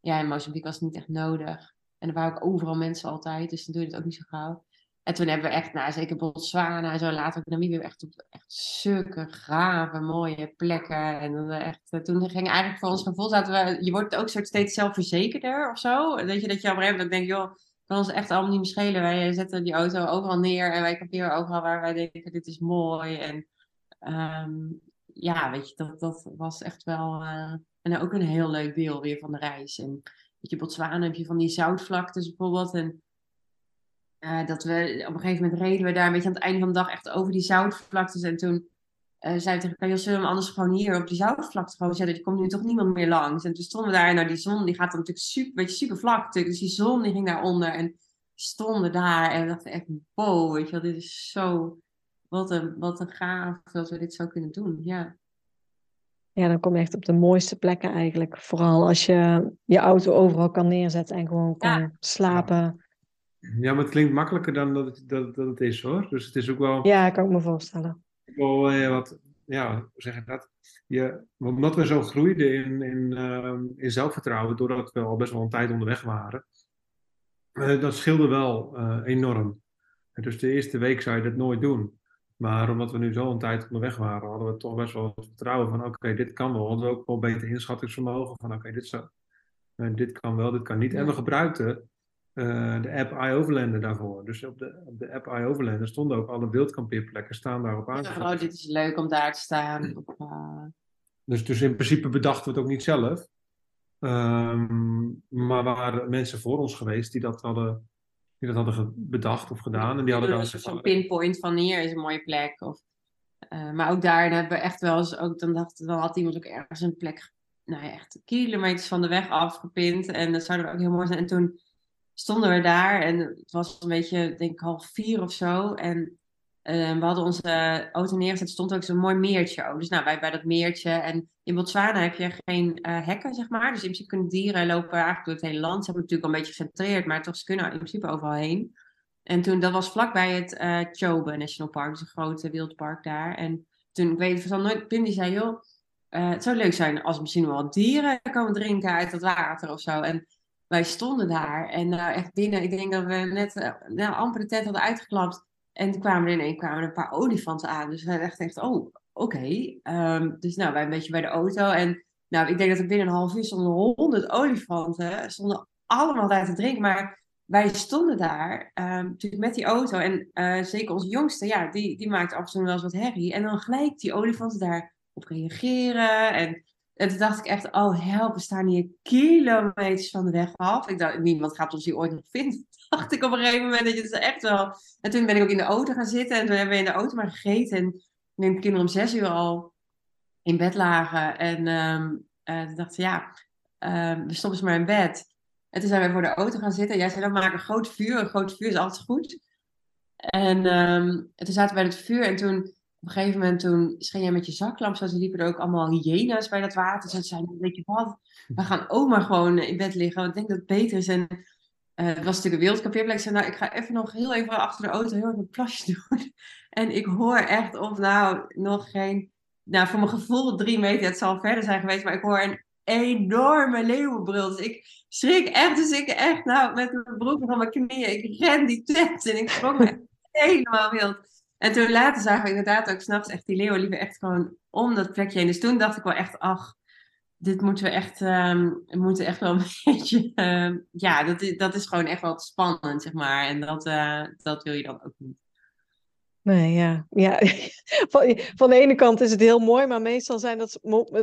Ja, in Mozambique was het niet echt nodig. En er waren ook overal mensen altijd, dus dan doe je het ook niet zo gauw. En toen hebben we echt, nou zeker Botswana en zo, later ook Namibië, echt echt zulke grave, mooie plekken. En dan echt, eh, toen ging eigenlijk voor ons gevoel, zaten we, je wordt ook soort steeds zelfverzekerder of zo. Dat je, dat je op een gegeven moment denkt, joh, kan ons echt allemaal niet meer schelen. Wij zetten die auto overal neer en wij kamperen overal waar wij denken, dit is mooi. En um, ja, weet je, dat, dat was echt wel... Uh, en ook een heel leuk deel weer van de reis. En weet je, Botswana heb je van die zoutvlaktes bijvoorbeeld. En uh, dat we op een gegeven moment reden we daar een beetje aan het einde van de dag echt over die zoutvlaktes. En toen uh, zei tegen elkaar, zullen we hem anders gewoon hier op die zoutvlakte gewoon zetten? Er komt nu toch niemand meer langs. En toen stonden we daar en nou, die zon die gaat dan natuurlijk super, weet je, super vlak natuurlijk. Dus die zon die ging daaronder en stonden daar en we dachten echt, wow, weet je wel, dit is zo, wat een, wat een gaaf dat we dit zo kunnen doen, ja. Ja, dan kom je echt op de mooiste plekken eigenlijk. Vooral als je je auto overal kan neerzetten en gewoon kan slapen. Ja, maar het klinkt makkelijker dan dat het, dat, dat het is hoor. Dus het is ook wel... Ja, kan ik me voorstellen wel eh, wat, ja, hoe zeg je dat? Je, omdat we zo groeiden in, in, uh, in zelfvertrouwen, doordat we al best wel een tijd onderweg waren, uh, dat scheelde wel uh, enorm. En dus de eerste week zou je dat nooit doen. Maar omdat we nu zo een tijd onderweg waren, hadden we toch best wel vertrouwen van oké, dit kan wel. Hadden we ook wel beter inschattingsvermogen van oké, dit, dit kan wel, dit kan niet. En we gebruikten uh, de app iOverlander daarvoor. Dus op de, op de app iOverlander stonden ook alle wildkampeerplekken staan daarop aangegeven. Ja, oh, dit is leuk om daar te staan. Uh... dus, dus in principe bedachten we het ook niet zelf. Um, maar waren mensen voor ons geweest die dat hadden, die dat hadden bedacht of gedaan. En die hadden dan zo'n pinpoint van hier is een mooie plek. Of, uh, maar ook daar hebben we echt wel eens, ook, dan, dacht, dan had iemand ook ergens een plek, nou ja, echt kilometers van de weg afgepind. En dat zouden we ook heel mooi zijn. En toen stonden we daar en het was een beetje, denk ik, half vier of zo. En uh, we hadden onze auto neergezet, stond ook zo'n mooi meertje ook. Dus nou, wij bij dat meertje. En in Botswana heb je geen uh, hekken, zeg maar. Dus in principe kunnen dieren lopen eigenlijk door het hele land. Ze hebben natuurlijk al een beetje gecentreerd, maar toch, ze kunnen in principe overal heen. En toen, dat was vlakbij het uh, Chobe National Park, dus een grote wildpark daar. En toen, ik weet van nooit, Pim die zei, joh, het zou leuk zijn als misschien wel dieren komen drinken uit dat water of zo. En wij stonden daar en uh, echt binnen, ik denk dat we net uh, nou, amper de tent hadden uitgeklapt. En toen kwamen er ineens kwamen er een paar olifanten aan. Dus wij dachten echt, oh, oké. Ehm, dus nou, wij een beetje bij de auto. En nou, ik denk dat er binnen een half uur stonden honderd olifanten. Stonden allemaal daar te drinken. Maar wij stonden daar um, natuurlijk met die auto. En uh, zeker onze jongste, ja, die, die maakt af en toe wel eens wat herrie. En dan gelijk die olifanten daarop reageren. En, en toen dacht ik echt, oh help, we staan hier kilometers van de weg af. Ik dacht, niemand gaat ons hier ooit nog vinden. Dacht ik op een gegeven moment dat je het echt wel. En toen ben ik ook in de auto gaan zitten. En toen hebben we in de auto maar gegeten. En de kinderen om zes uur al in bed lagen. En um, toen dachten ja, um, we stoppen ze maar in bed. En toen zijn we voor de auto gaan zitten. Jij zei, dan maak een groot vuur. Een groot vuur is altijd goed. En, en toen zaten we bij het vuur. En toen, op een gegeven moment, toen scheen jij met je zaklamp. Zo liepen er ook allemaal hyena's bij dat water. Dus zeiden, weet je wat, we gaan maar gewoon in bed liggen. Want ik denk dat het beter is. En uh, het was natuurlijk een wereldkampeerplek. Ik zei, nou, ik ga even nog heel even achter de auto heel even een plasje doen. En ik hoor echt of nou nog geen... Nou, voor mijn gevoel drie meter. Het zal verder zijn geweest. Maar ik hoor een enorme leeuwenbrul. Dus ik schrik echt. Dus ik echt, nou, met mijn broek van mijn knieën. Ik ren die tent en ik sprong helemaal wild. En toen later zagen we inderdaad ook s'nachts echt die leeuwen liepen echt gewoon om dat plekje heen. Dus toen dacht ik wel echt, ach, dit moeten we echt, um, moeten echt wel een beetje, um, ja, dat is, dat is gewoon echt wel spannend, zeg maar. En dat, uh, dat wil je dan ook niet. Nee, ja. ja. Van, van, de ene kant is het heel mooi, maar meestal zijn dat,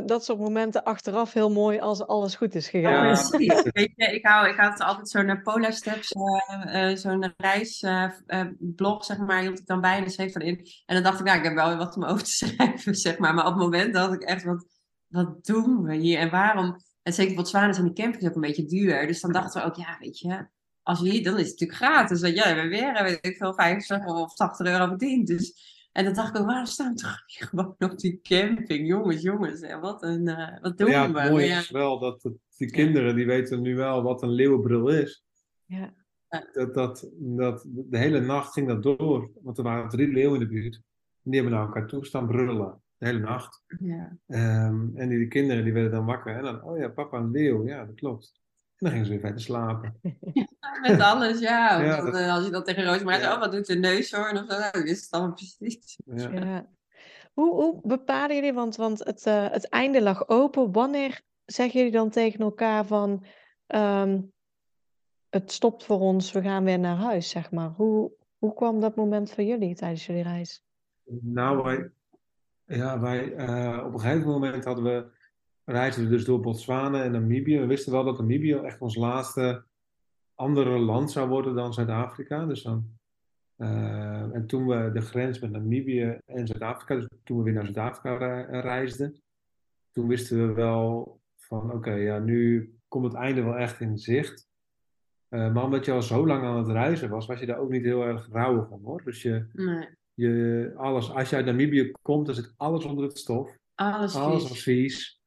dat soort momenten achteraf heel mooi als alles goed is gegaan. Ja, precies. Weet je, ik, hou, ik had altijd zo'n Polar Steps, uh, uh, zo'n reisblog, zeg maar, hield ik dan bij en schreef dan in. En dan dacht ik, nou, ik heb wel wat om over te schrijven, zeg maar. Maar op het moment dacht ik echt, wat, wat doen we hier en waarom? En zeker Botswana zijn die campings ook een beetje duur. Dus dan dachten we ook, ja, weet je, als hier, dan is het natuurlijk gratis. Want ja, we weer, weet ik veel, 50 of 80 euro verdiend. Dus, en dan dacht ik, waarom staan we toch gewoon op die camping? Jongens, jongens, en wat, een, uh, wat doen ja, we? Het mooie ja. is wel dat het, die kinderen, die weten nu wel wat een leeuwenbril is. Ja. Dat, dat, dat, de hele nacht ging dat door. Want er waren drie leeuwen in de buurt. En die hebben naar elkaar toe staan brullen de hele nacht. Ja. Um, en die, die, kinderen die werden dan wakker. En dan, oh ja, papa, een leeuw. Ja, dat klopt. En dan gingen ze weer verder slapen. Ja, met alles, ja. ja dat, als je dat tegen Roosmaar ja. oh, wat doet de neushoorn of zo? Nou, wist het allemaal precies. Ja. Hoe, hoe bepalen jullie, want, want het, uh, het einde lag open. Wanneer zeggen jullie dan tegen elkaar van... Um, het stopt voor ons, we gaan weer naar huis, zeg maar. Hoe, hoe kwam dat moment voor jullie tijdens jullie reis? Nou, wij, ja, wij, uh, op een gegeven moment hadden we, reisden we dus door Botswana en Namibië. We wisten wel dat Namibië echt ons laatste andere land zou worden dan Zuid-Afrika. Dus dan, uh, en toen we de grens met Namibië en Zuid-Afrika, dus toen we weer naar Zuid-Afrika reisden, toen wisten we wel van oké, okay, ja, nu komt het einde wel echt in zicht. Uh, maar omdat je al zo lang aan het reizen was, was je daar ook niet heel erg rouwig van hoor. Dus je, nee. Je, alles, als je uit Namibië komt, dan zit alles onder het stof. Alles, alles vies.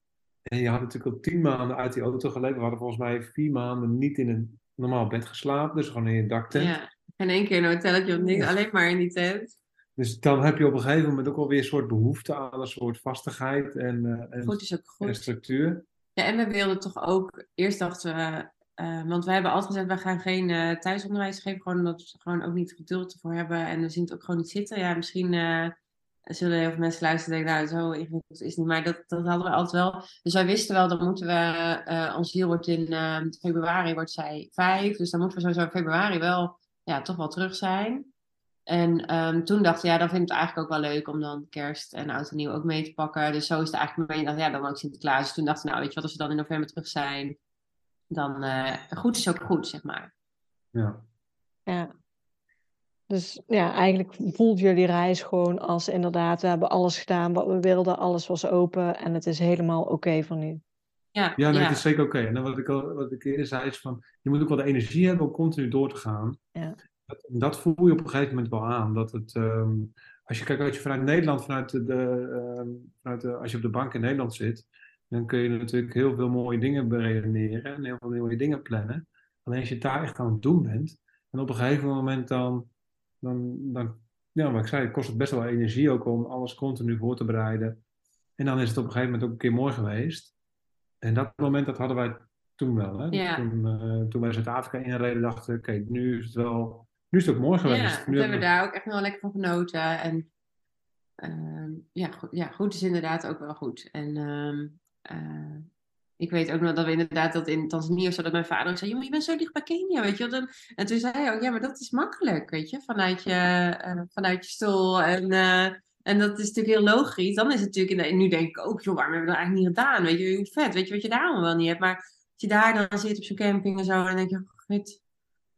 En je had natuurlijk al tien maanden uit die auto geleefd. We hadden volgens mij vier maanden niet in een normaal bed geslapen. Dus gewoon in een daktent. Ja, en één keer een hotelletje of niks. Alleen maar in die tent. Dus dan heb je op een gegeven moment ook alweer een soort behoefte aan een soort vastigheid en, uh, en, goed is ook goed. en structuur. Ja, en we wilden toch ook... Eerst dachten we... Uh, want wij hebben altijd gezegd, we gaan geen uh, thuisonderwijs geven. Gewoon omdat we gewoon ook niet geduld ervoor hebben. En we zien het ook gewoon niet zitten. Ja, misschien zullen heel veel mensen luisteren en denken, nou, zo ingewikkeld is het niet. Maar dat, dat hadden we altijd wel. Dus wij wisten wel, dan moeten we... ons hiel wordt in februari, wordt zij vijf. Dus dan moeten we sowieso in februari wel, ja, toch wel terug zijn. En um, toen dachten we, ja, dan vind ik het eigenlijk ook wel leuk om dan kerst en oud en nieuw ook mee te pakken. Dus zo is het eigenlijk mee. Ja, dan ook Sinterklaas. Dus toen dachten we, nou, weet je wat, als we dan in november terug zijn dan uh, goed is ook goed, zeg maar. Ja. Ja. Dus ja, eigenlijk voelt jullie reis gewoon als inderdaad, we hebben alles gedaan wat we wilden, alles was open en het is helemaal oké okay voor nu. Ja, ja, nee, ja. het is zeker oké. Okay. En wat ik, al, wat ik eerder zei is van, je moet ook wel de energie hebben om continu door te gaan. Ja. Dat, dat voel je op een gegeven moment wel aan. Dat het, um, als je kijkt, als je vanuit Nederland, vanuit de, um, vanuit de, als je op de bank in Nederland zit, dan kun je natuurlijk heel veel mooie dingen beredeneren en heel veel mooie dingen plannen. Alleen als je daar echt aan het doen bent, en op een gegeven moment dan, dan, dan ja, wat ik zei, kost het best wel energie ook om alles continu voor te bereiden. En dan is het op een gegeven moment ook een keer mooi geweest. En dat moment, dat hadden wij toen wel. Hè? Ja. Toen, uh, toen wij Zuid-Afrika inreden, dachten we, oké, nu is het wel nu is het ook mooi Ja, geweest. we Nu hebben daar ook echt wel lekker van genoten. En ehm, ja, goed, ja, goed is inderdaad ook wel goed. En ehm, eh, ik weet ook nog dat we inderdaad dat in Tanzania of zo, dat mijn vader ook zei, "Ja, maar je bent zo dicht bij Kenia, weet je wel. En toen zei hij ook, ja, maar dat is makkelijk, weet je, vanuit je, eh, vanuit je stoel. En, eh, en dat is natuurlijk heel logisch. Dan is het natuurlijk, en nu denk ik ook, joh, waarom hebben we dat eigenlijk niet gedaan? Weet je, hoe vet, weet je wat je daar allemaal wel niet hebt. Maar als je daar dan zit op zo'n camping en zo, dan denk je, oh, goed.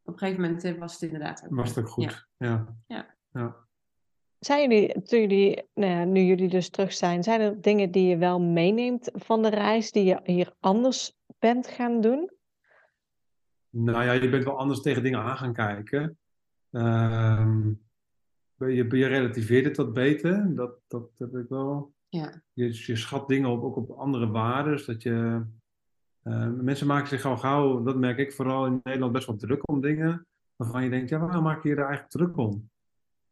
Op een gegeven moment eh, was het inderdaad ook. was het ook goed. Ja. Ja. ja. Zijn jullie, toen jullie, nou ja, nu jullie dus terug zijn, zijn er dingen die je wel meeneemt van de reis die je hier anders bent gaan doen? Nou ja, je bent wel anders tegen dingen aan gaan kijken. Ehm, je, je relativeert het wat beter. Dat, dat heb ik wel. Ja. Je, je schat dingen op, ook op andere waarden. Dat je, eh, mensen maken zich al gauw, dat merk ik vooral in Nederland, best wel druk om dingen. Waarvan je denkt, ja, waarom maak je je er eigenlijk druk om?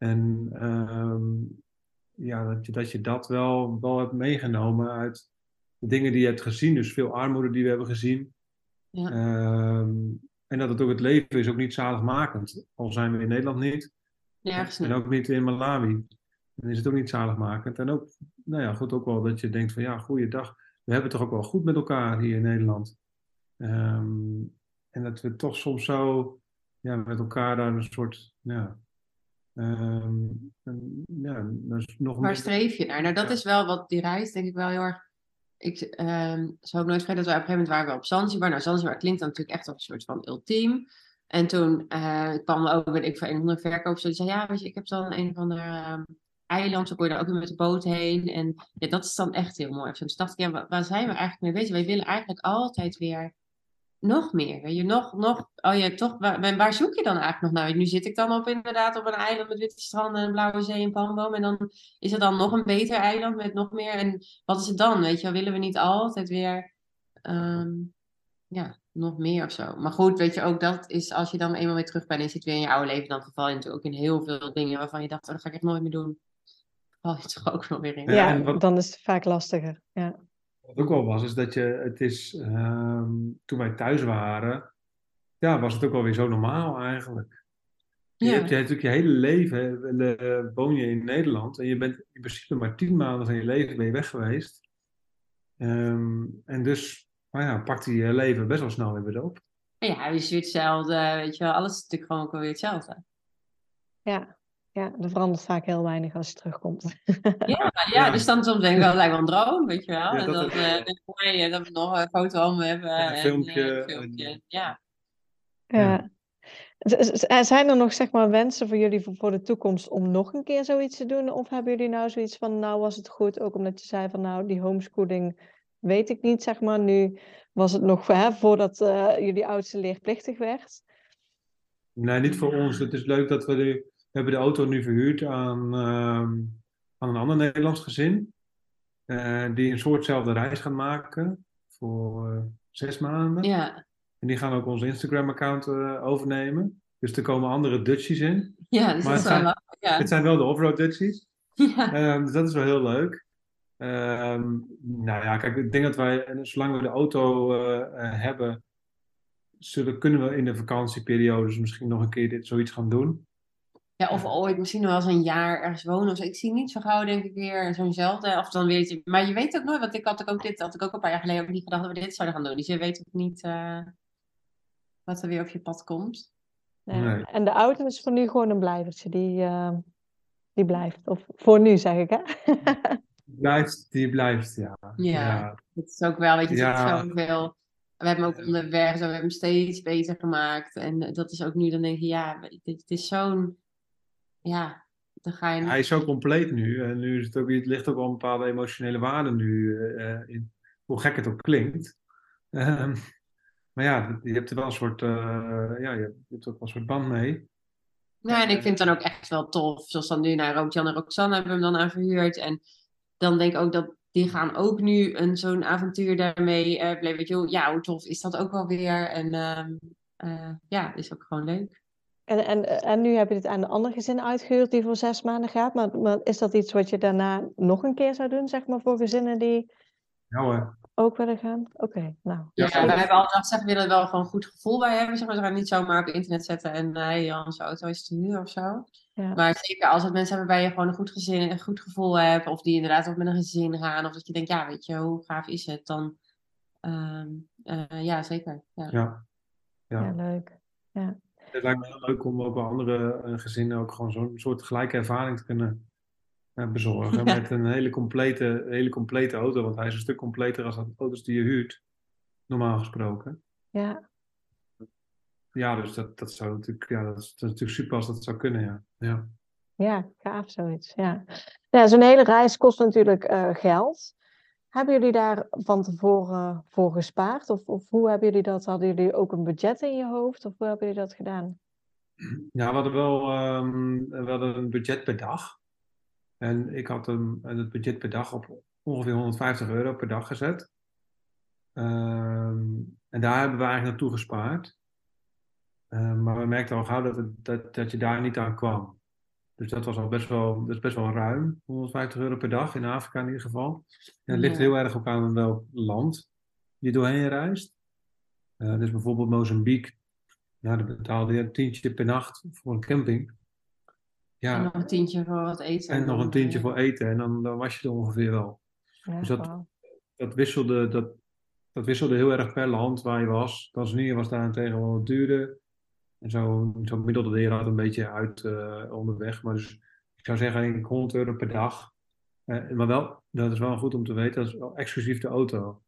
En ehm, ja, dat je, dat je dat wel, wel hebt meegenomen uit de dingen die je hebt gezien. Dus veel armoede die we hebben gezien. Ja. Ehm, en dat het ook het leven is ook niet zaligmakend. Al zijn we in Nederland niet. Nergens En ook niet in Malawi. Dan is het ook niet zaligmakend. En ook, nou ja, goed ook wel dat je denkt van ja, goeiedag. We hebben het toch ook wel goed met elkaar hier in Nederland. Ehm, en dat we toch soms zo ja, met elkaar daar een soort, ja, een- ja dus nog Waar streef je naar? Nou, dat Ja. is wel wat die reis, denk ik wel heel erg. Ik ehm, zou ook nooit vergeten dat we op een gegeven moment waren we op Zanzibar. Nou, Zanzibar klinkt dan natuurlijk echt als een soort van ultiem. En toen eh, kwam ook, weet ik, van een of andere verkoper. Die zei, ja, weet je, ik heb dan een of ander ehm, eiland. Zo kon je daar ook weer met de boot heen. En ja, dat is dan echt heel mooi. Dus dacht ik, ja, wa- waar zijn we eigenlijk mee bezig? Wij willen eigenlijk altijd weer nog meer. Je, nog, nog, oh ja, toch, waar, en waar zoek je dan eigenlijk nog naar? Nu zit ik dan op inderdaad op een eiland met witte stranden en een blauwe zee en palmboom. En dan is er dan nog een beter eiland met nog meer. En wat is het dan? Weet je, wel? willen we niet altijd weer, ehm, ja, nog meer of zo. Maar goed, weet je, ook dat is als je dan eenmaal weer terug bent en je zit weer in je oude leven, dan verval je natuurlijk ook in heel veel dingen waarvan je dacht, oh, dat ga ik echt nooit meer doen. Val je toch ook wel weer in. Ja, dan is het vaak lastiger. Ja. Wat ook wel was, is dat je, het is, ehm, toen wij thuis waren, ja, was het ook wel weer zo normaal eigenlijk. Je Ja. hebt je, natuurlijk je hele leven eh, woon je in Nederland en je bent in principe maar tien maanden van je leven ben je weg geweest. Ehm, en dus, nou ja, pakte je je leven best wel snel weer weer op. Ja, huis is weer hetzelfde, weet je wel. Alles is natuurlijk gewoon ook weer hetzelfde. Ja. Ja, er verandert vaak heel weinig als je terugkomt. Ja, ja, Ja. dus dan soms denk ik wel, het lijkt wel een droom, weet je wel. Ja, en dat dan is- eh, denk ik, mooi, eh, dat we nog een foto hebben Ja, een en filmpje eh, een en- filmpje. Ja. Ja. Zijn er nog zeg maar wensen voor jullie voor, de toekomst om nog een keer zoiets te doen? Of hebben jullie nou zoiets van, nou was het goed, ook omdat je zei van nou die homeschooling weet ik niet zeg maar. Nu was het nog hè, voordat eh, jullie oudste leerplichtig werd. Nee, niet voor ons. Het is leuk dat we de, we hebben de auto nu verhuurd aan, ehm, aan een ander Nederlands gezin. eh, die een soortzelfde reis gaan maken voor eh, zes maanden. Ja. En die gaan ook ons Instagram-account eh, overnemen. Dus er komen andere Dutchies in. ja, dus Maar dat is het wel zijn- lachen, ja. Het zijn wel de off-road Dutchies. ja. Ehm, dus dat is wel heel leuk. Ehm, nou ja, kijk, ik denk dat wij, en zolang we de auto hebben, zullen, kunnen we in de vakantieperiodes misschien nog een keer dit, zoiets gaan doen. Ja, of ooit misschien nog wel eens een jaar ergens wonen of zo. Ik zie niet zo gauw, denk ik, weer zo'nzelfde. Of dan weet je, maar je weet ook nooit, want ik had ook dit, had ik ook een paar jaar geleden ook niet gedacht dat we dit zouden gaan doen. Dus je weet ook niet eh, wat er weer op je pad komt. Nee. En de auto is voor nu gewoon een blijvertje, die, eh, die blijft. Of voor nu zeg ik hè. Blijft, die blijft, ja. Ja. Het is ook wel, weet je, Ja. zoveel. We hebben hem ook onderweg, zo, we hebben hem steeds beter gemaakt. En dat is ook nu, dan denk je, ja, het is zo'n, ja, dan ga je... Hij is zo compleet nu. En nu is het ook, het ligt ook wel een bepaalde emotionele waarde nu eh, eh, in. Hoe gek het ook klinkt. Ehm, maar ja, je hebt er wel een soort, eh, ja, je hebt er ook wel een soort band mee. Ja, en ik vind het dan ook echt wel tof. Zoals dan nu naar Roodjan en Roxanne hebben we hem dan aan verhuurd. En dan denk ik ook dat die gaan ook nu een zo'n avontuur daarmee uh, beleven. Weet je, wel, ja, hoe tof is dat ook wel weer. En eh, ja, is ook gewoon leuk. En, en, en nu heb je het aan een ander gezin uitgehuurd die voor zes maanden gaat. Maar, maar is dat iets wat je daarna nog een keer zou doen, zeg maar, voor gezinnen die... Ja hoor. ook willen gaan? Oké, nou. Ja, dus we hebben altijd gezegd, we willen er wel gewoon een goed gevoel bij hebben. Zeg maar, we gaan niet zomaar op internet zetten en eh hey, onze auto is te huur of zo. ja. Maar zeker als het mensen hebben waar je gewoon een goed, gezin, een goed gevoel hebt, of die inderdaad ook met een gezin gaan, of dat je denkt, ja, weet je, hoe gaaf is het, dan ehm, eh, ja, zeker. Ja. Ja. Ja. ja, leuk. Ja. Het lijkt me heel leuk om ook bij andere eh, gezinnen ook gewoon zo'n soort gelijke ervaring te kunnen eh, bezorgen. Ja. Met een hele complete, hele complete auto. Want hij is een stuk completer als de auto's die je huurt. Normaal gesproken. ja, Ja, dus dat, dat zou natuurlijk, ja, dat is, dat is natuurlijk super als dat zou kunnen, ja. ja. ja, gaaf zoiets. Ja, ja zo'n hele reis kost natuurlijk eh, geld. Hebben jullie daar van tevoren voor gespaard? Of, of hoe hebben jullie dat? Hadden jullie ook een budget in je hoofd? Of hoe hebben jullie dat gedaan? Ja, we hadden wel we hadden een budget per dag. En ik had hem, het budget per dag op ongeveer 150 euro per dag gezet. Ehm, en daar hebben we eigenlijk naartoe gespaard. Ehm, maar we merkten al gauw dat, dat, dat je daar niet aan kwam. Dus dat was al best wel, dat is best wel ruim, 150 euro per dag in Afrika in ieder geval. En het ligt heel erg ook aan welk land je doorheen reist. Eh, dus bijvoorbeeld Mozambique, ja, dan betaalde je een tientje per nacht voor een camping. Ja, En nog een tientje voor wat eten. en nog een tientje voor eten en dan, dan was je er ongeveer wel. Ja, Dus dat-. Dat wisselde, dat, dat wisselde heel erg per land waar je was. Tanzania was daarentegen wel wat duurder. En zo, zo gemiddelde de had een beetje uit eh, onderweg. Maar dus ik zou zeggen denk ik 100 euro per dag. Eh, maar wel, dat is wel goed om te weten, dat is wel exclusief de auto.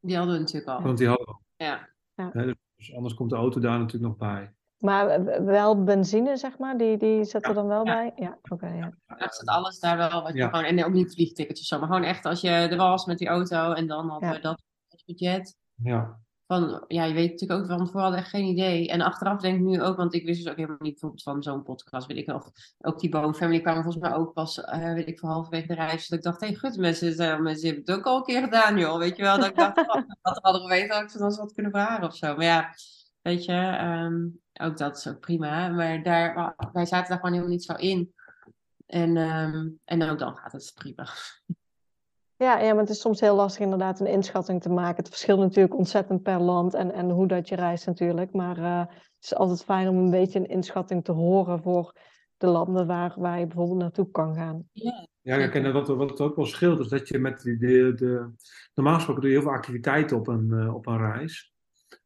Die hadden we natuurlijk al. Want die hadden we. Ja. Dus- dus anders komt de auto daar natuurlijk nog bij. Maar w- wel benzine, zeg maar, die, die zit er Ja. dan wel Ja. bij? Ja, oké, ja. Echt zit alles daar wel wat je Ja. gewoon. En ook niet vliegtickets of zo. Maar gewoon echt als je er was met die auto en dan hadden Ja. we dat budget. Ja, Van, ja, je weet natuurlijk ook van tevoren echt geen idee. En achteraf denk ik nu ook, want ik wist dus ook helemaal niet van zo'n podcast, weet ik nog. Ook die Bone Family kwamen volgens mij ook pas, eh, weet ik veel, halverwege de reis. Dus ik dacht, hé, hey, goed, mensen, mensen hebben het ook al een keer gedaan, joh. Weet je wel, dat ik dacht, oh, wat hadden geweten, had ik van ons wat kunnen vragen of zo. Maar ja, weet je, ehm, ook dat is ook prima. Maar daar, wij zaten daar gewoon helemaal niet zo in. En, ehm, en ook dan gaat het prima. Ja, ja, maar het is soms heel lastig inderdaad een inschatting te maken. Het verschilt natuurlijk ontzettend per land en, en hoe dat je reist natuurlijk. Maar eh, het is altijd fijn om een beetje een inschatting te horen voor de landen waar, waar je bijvoorbeeld naartoe kan gaan. Ja, ja kijk, en wat, wat ook wel scheelt, is dat je met de, de, normaal gesproken doe je heel veel activiteiten op een, eh, op een reis.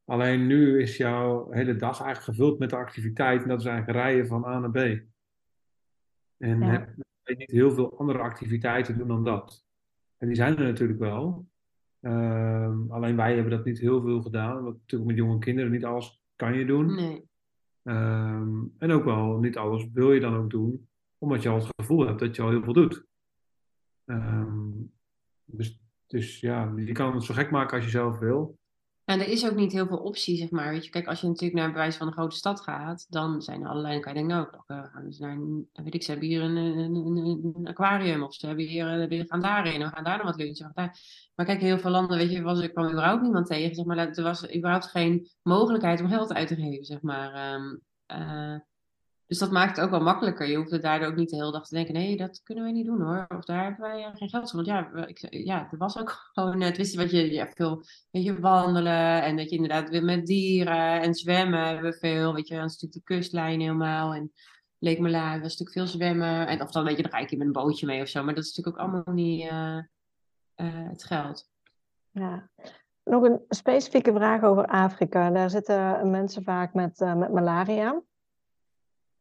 Alleen nu is jouw hele dag eigenlijk gevuld met de activiteit. En dat is eigenlijk rijden van A naar B. En Ja. heb je niet heel veel andere activiteiten doen dan dat. En die zijn er natuurlijk wel. Ehm, alleen wij hebben dat niet heel veel gedaan. Want natuurlijk met jonge kinderen niet alles kan je doen. nee. Ehm, en ook wel niet alles wil je dan ook doen. Omdat je al het gevoel hebt dat je al heel veel doet. Ehm, dus, dus ja, je kan het zo gek maken als je zelf wil. En er is ook niet heel veel optie, zeg maar. Weet je, kijk, als je natuurlijk naar bewijs van een grote stad gaat, dan zijn er allerlei. Dan denken, nou, dan gaan we eens naar weet ik, ze hebben hier een, een, aquarium, of ze hebben hier, eh, we gaan daarheen, we gaan daar nog wat lunchen. Maar kijk, heel veel landen, weet je, was, er kwam überhaupt niemand tegen, zeg maar. Er was überhaupt geen mogelijkheid om geld uit te geven, zeg maar. Ehm, eh, dus dat maakt het ook wel makkelijker. Je hoeft er daardoor ook niet de hele dag te denken: nee, dat kunnen wij niet doen hoor. Of daar hebben wij eh, geen geld voor. Want ja, we- ik, ja, er was ook gewoon, eh, het wist je wat je, ja, veel, weet je, wandelen. En dat je inderdaad weer met dieren en zwemmen hebben we veel. Weet je, is natuurlijk de kustlijn helemaal. En Lake Malawi was natuurlijk veel zwemmen. En of dan weet je, dan ik je met een bootje mee of zo. Maar dat is natuurlijk ook allemaal niet eh, eh, het geld. Ja. Nog een specifieke vraag over Afrika. Daar zitten mensen vaak met, eh, met malaria.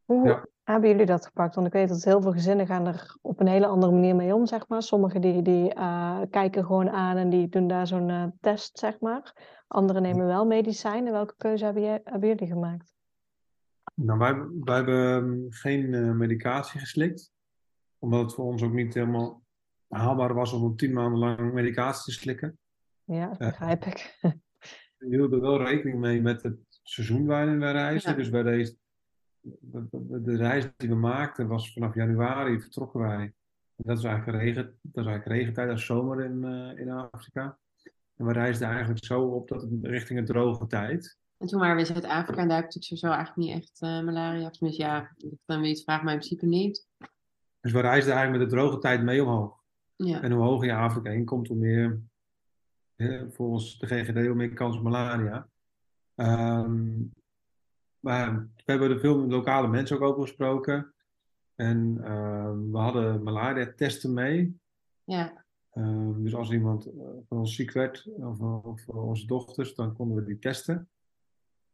Hoe Ja. hebben jullie dat gepakt? Want ik weet dat heel veel gezinnen gaan er op een hele andere manier mee om, zeg maar. Sommigen die, die eh, kijken gewoon aan en die doen daar zo'n eh, test, zeg maar. Anderen nemen wel medicijnen. Welke keuze hebben, jij, hebben jullie gemaakt? Nou, wij, wij hebben ehm, geen eh, medicatie geslikt. Omdat het voor ons ook niet helemaal haalbaar was om tien maanden lang medicatie te slikken. Ja, dat begrijp ik. We hielden wel rekening mee met het seizoen waarin wij reizen. Ja. Dus bij deze, de, de- de reis die we maakten was vanaf januari vertrokken wij. En dat is eigenlijk, regen, dat is eigenlijk regentijd, dat is zomer in, eh, in Afrika. En we reisden eigenlijk zo op dat het richting een droge tijd. En toen waren we in Zuid-Afrika en daar heb ik natuurlijk sowieso eigenlijk niet echt eh, malaria. Tenminste, ja, dan weet je het vraag, maar in principe niet. Dus we reisden eigenlijk met de droge tijd mee omhoog. Ja. En hoe hoger je Afrika heen komt, hoe meer volgens de GGD heel meer kans op malaria. Ehm, maar we hebben er veel lokale mensen ook over gesproken. En ehm, we hadden malaria-testen mee. Ja. Ehm, dus als iemand eh, van ons ziek werd, of, of onze dochters, dan konden we die testen.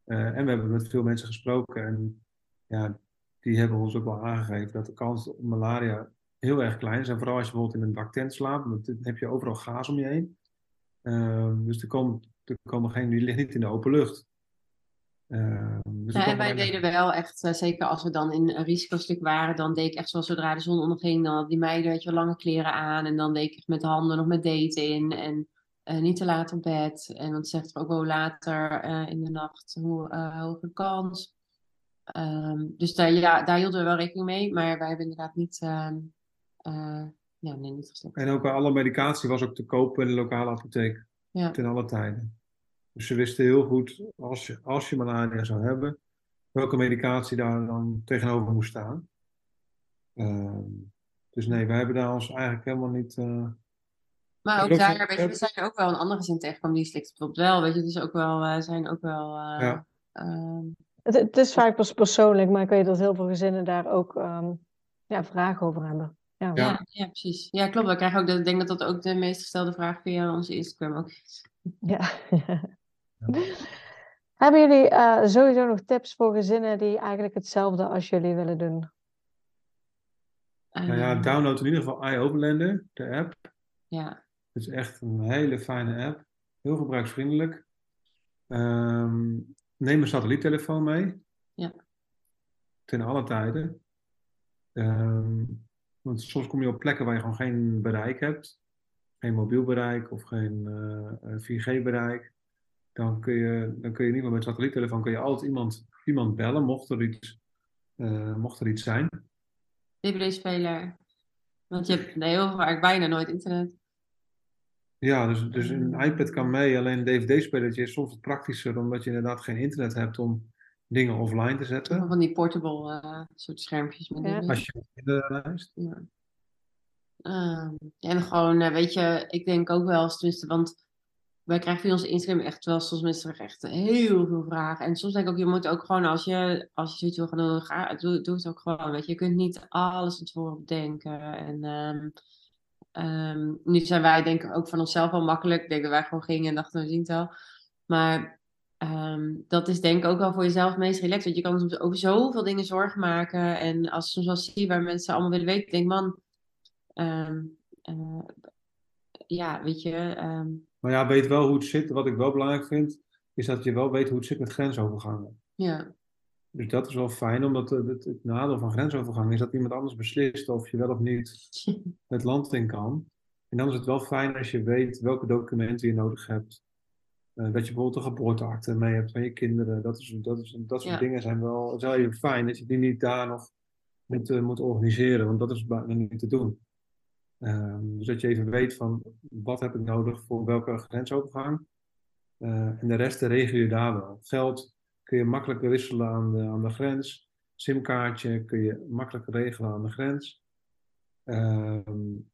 Eh, en we hebben met veel mensen gesproken. En ja, die hebben ons ook wel aangegeven dat de kans op malaria heel erg klein is. En vooral als je bijvoorbeeld in een daktent slaapt, dan heb je overal gaas om je heen. Ehm, dus er, komt, er komen geen, die ligt niet in de open lucht. Uh, dus ja, en wij deden wel echt, uh, zeker als we dan in een risicostuk waren, dan deed ik echt zoals zodra de zon onderging, dan had die meiden weet je, lange kleren aan en dan deed ik met de handen nog met daten in en uh, niet te laat op bed. En dan zegt er ook wel later in de nacht hoe hoge kans. Um, dus daar, ja, daar hielden we wel rekening mee, maar wij hebben inderdaad niet, ehm, ja, nee, niet gesloten. En ook alle medicatie was ook te kopen in de lokale apotheek, ja. ten alle tijden. Dus ze wisten heel goed, als je, als je malaria zou hebben, welke medicatie daar dan tegenover moest staan. Uh, dus nee, wij hebben daar ons eigenlijk helemaal niet. Uh... Maar ook daar, weet je, we zijn ook wel een andere gezin tegengekomen die slikt bijvoorbeeld wel. Weet je, dus ook wel, uh, zijn ook wel. Uh, ja. Ehm, het, het, is vaak pas persoonlijk, maar ik weet dat heel veel gezinnen daar ook um, ja, vragen over hebben. Ja. Ja, ja, precies. Ja, klopt. We krijgen ook, ik denk dat dat ook de meest gestelde vraag via onze Instagram ook is. Ja. Hebben jullie uh, sowieso nog tips voor gezinnen die eigenlijk hetzelfde als jullie willen doen? Nou ja, download in ieder geval iOverlander, de app. Ja. Het is echt een hele fijne app. Heel gebruiksvriendelijk. Um, neem een satelliettelefoon mee. Ja. Ten alle tijden. Um, want soms kom je op plekken waar je gewoon geen bereik hebt. Geen mobiel bereik of geen uh, 4G bereik dan kun je, dan kun je niet meer met satelliettelefoon kun je altijd iemand, iemand bellen, mocht er iets, uh, mocht er iets zijn. DVD-speler. Want je hebt heel vaak bijna nooit internet. Ja, dus, dus een iPad kan mee, alleen een DVD-spelertje is soms wat praktischer, omdat je inderdaad geen internet hebt om dingen offline te zetten. Van die portable uh, soort schermpjes met ja. Als je in de lijst. Ja. Uh, en gewoon, uh, weet je, ik denk ook wel, tenminste, want wij krijgen via onze Instagram echt wel soms mensen echt heel veel vragen. En soms denk ik ook, je moet ook gewoon, als je, als je zoiets wil gaan doen, ga, doe, doe het ook gewoon. Weet je, je kunt niet alles van tevoren bedenken. En um, um, nu zijn wij denk ik ook van onszelf wel makkelijk. Ik denk dat wij gewoon gingen en dachten, we zien het wel. Maar um, dat is denk ik ook wel voor jezelf meest relaxed. Want je kan soms over zoveel dingen zorgen maken. En als je soms wel zie waar mensen allemaal willen weten, denk man, uh, ja, weet je... Maar ja, weet wel hoe het zit. Wat ik wel belangrijk vind, is dat je wel weet hoe het zit met grensovergangen. Ja. Dus dat is wel fijn, omdat het, het, het nadeel van grensovergang is dat iemand anders beslist of je wel of niet het land in kan. En dan is het wel fijn als je weet welke documenten je nodig hebt. Uh, dat je bijvoorbeeld een geboorteakte mee hebt van je kinderen. Dat, is, dat, is, dat soort dingen zijn wel, het is wel even fijn dat je die niet daar nog moet, uh, moet organiseren, want dat is bijna niet te doen. Um, dus dat je even weet van wat heb ik nodig voor welke grensovergang. Uh, en de rest regel je daar wel. Geld kun je makkelijk wisselen aan de, aan de grens. SIM-kaartje kun je makkelijk regelen aan de grens. Um,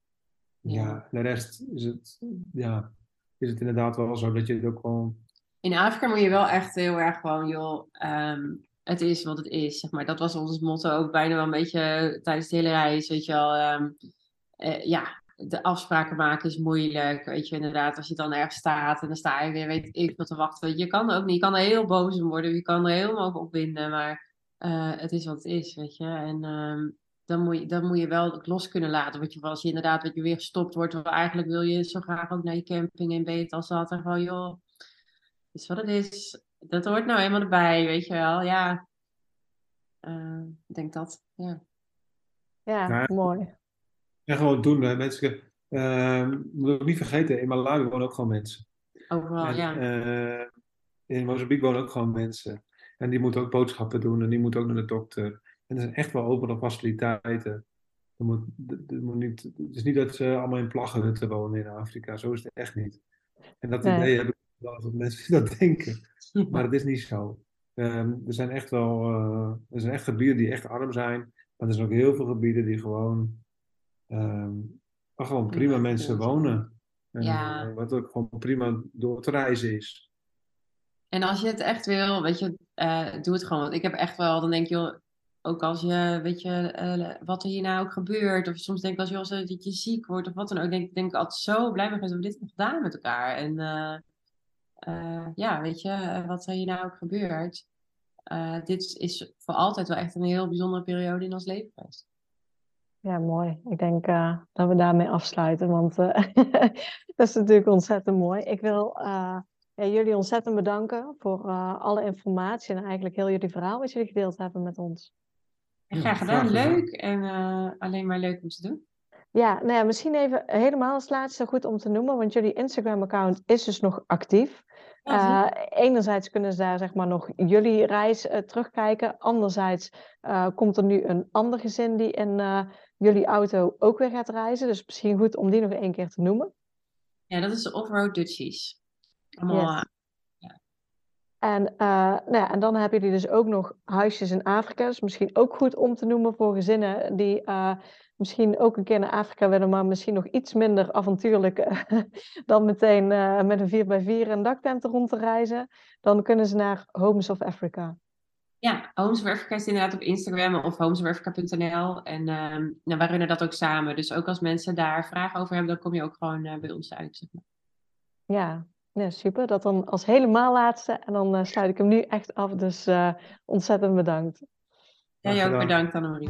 ja. ja, de rest is het, ja, is het inderdaad wel zo dat je het ook gewoon... In Afrika moet je wel echt heel erg gewoon, joh, um, het is wat het is, zeg maar. Dat was ons motto ook bijna wel een beetje tijdens de hele reis, weet je wel. Uh, ja, de afspraken maken is moeilijk. Weet je, inderdaad, als je dan ergens staat en dan sta je weer, weet ik wat te wachten. Je kan ook niet, je kan er heel boos om worden, je kan er helemaal over opwinden, maar uh, het is wat het is, weet je. En um, dan, moet je, dan moet je wel los kunnen laten. Want je, als je inderdaad wat je weer gestopt wordt, wel eigenlijk wil je zo graag ook naar je camping en beter als dat. En gewoon, joh, is wat het is. Dat hoort nou helemaal erbij, weet je wel. Ja, uh, ik denk dat, ja. Ja, ja. mooi. En gewoon doen. Hè. Mensen, uh, moet ik niet vergeten, in Malawi wonen ook gewoon mensen. Overal, en, ja. Uh, in Mozambique wonen ook gewoon mensen. En die moeten ook boodschappen doen en die moeten ook naar de dokter. En er zijn echt wel overal faciliteiten. Er moet, er moet niet, het is niet dat ze allemaal in plaggenhutten wonen in Afrika. Zo is het echt niet. En dat idee heb ik wel dat mensen dat denken. Maar het is niet zo. Um, er zijn echt wel uh, er zijn echt gebieden die echt arm zijn. Maar er zijn ook heel veel gebieden die gewoon Um, waar gewoon prima mensen wonen. En, Ja. eh, wat ook gewoon prima door te reizen is. En als je het echt wil, weet je, eh, doe het gewoon. Want ik heb echt wel, dan denk je, joh, ook als je, weet je, eh, wat er hier nou ook gebeurt. Of soms denk ik als je, als dat je ziek wordt of wat dan ook. Denk, denk ik altijd zo blij geweest dat we dit hebben gedaan met elkaar. En ja, weet je, wat er hier nou ook gebeurt. Dit is voor altijd wel echt een heel bijzondere periode in ons leven geweest. Ja, mooi. Ik denk eh, dat we daarmee afsluiten, want eh, dat is natuurlijk ontzettend mooi. Ik wil eh, ja, jullie ontzettend bedanken voor eh, alle informatie en eigenlijk heel jullie verhaal wat jullie gedeeld hebben met ons. Ja, graag gedaan, leuk. En eh, alleen maar leuk om te doen. Ja, nou ja, misschien even helemaal als laatste goed om te noemen, want jullie Instagram-account is dus nog actief. Ja, Eh, enerzijds kunnen ze daar zeg maar nog jullie reis eh, terugkijken. Anderzijds eh, komt er nu een ander gezin die in jullie auto ook weer gaat reizen. Dus misschien goed om die nog één keer te noemen. Ja, dat is de Offroad Dutchies. Allemaal, Yes. En, nou ja, en dan hebben jullie dus ook nog huisjes in Afrika. Dus misschien ook goed om te noemen voor gezinnen die misschien ook een keer naar Afrika willen, maar misschien nog iets minder avontuurlijk eh, dan meteen eh, met een 4x4 en daktent rond te reizen. Dan kunnen ze naar Homes of Africa. Ja, Homes of Africa is inderdaad op Instagram of homesofafrica.nl. En ehm nou, wij runnen dat ook samen. Dus ook als mensen daar vragen over hebben, dan kom je ook gewoon eh, bij ons uit. Zeg maar. Ja, ja, super. Dat dan als helemaal laatste. En dan eh, sluit ik hem nu echt af. Dus eh, ontzettend bedankt. Jij Graag ook bedankt, Annemarie.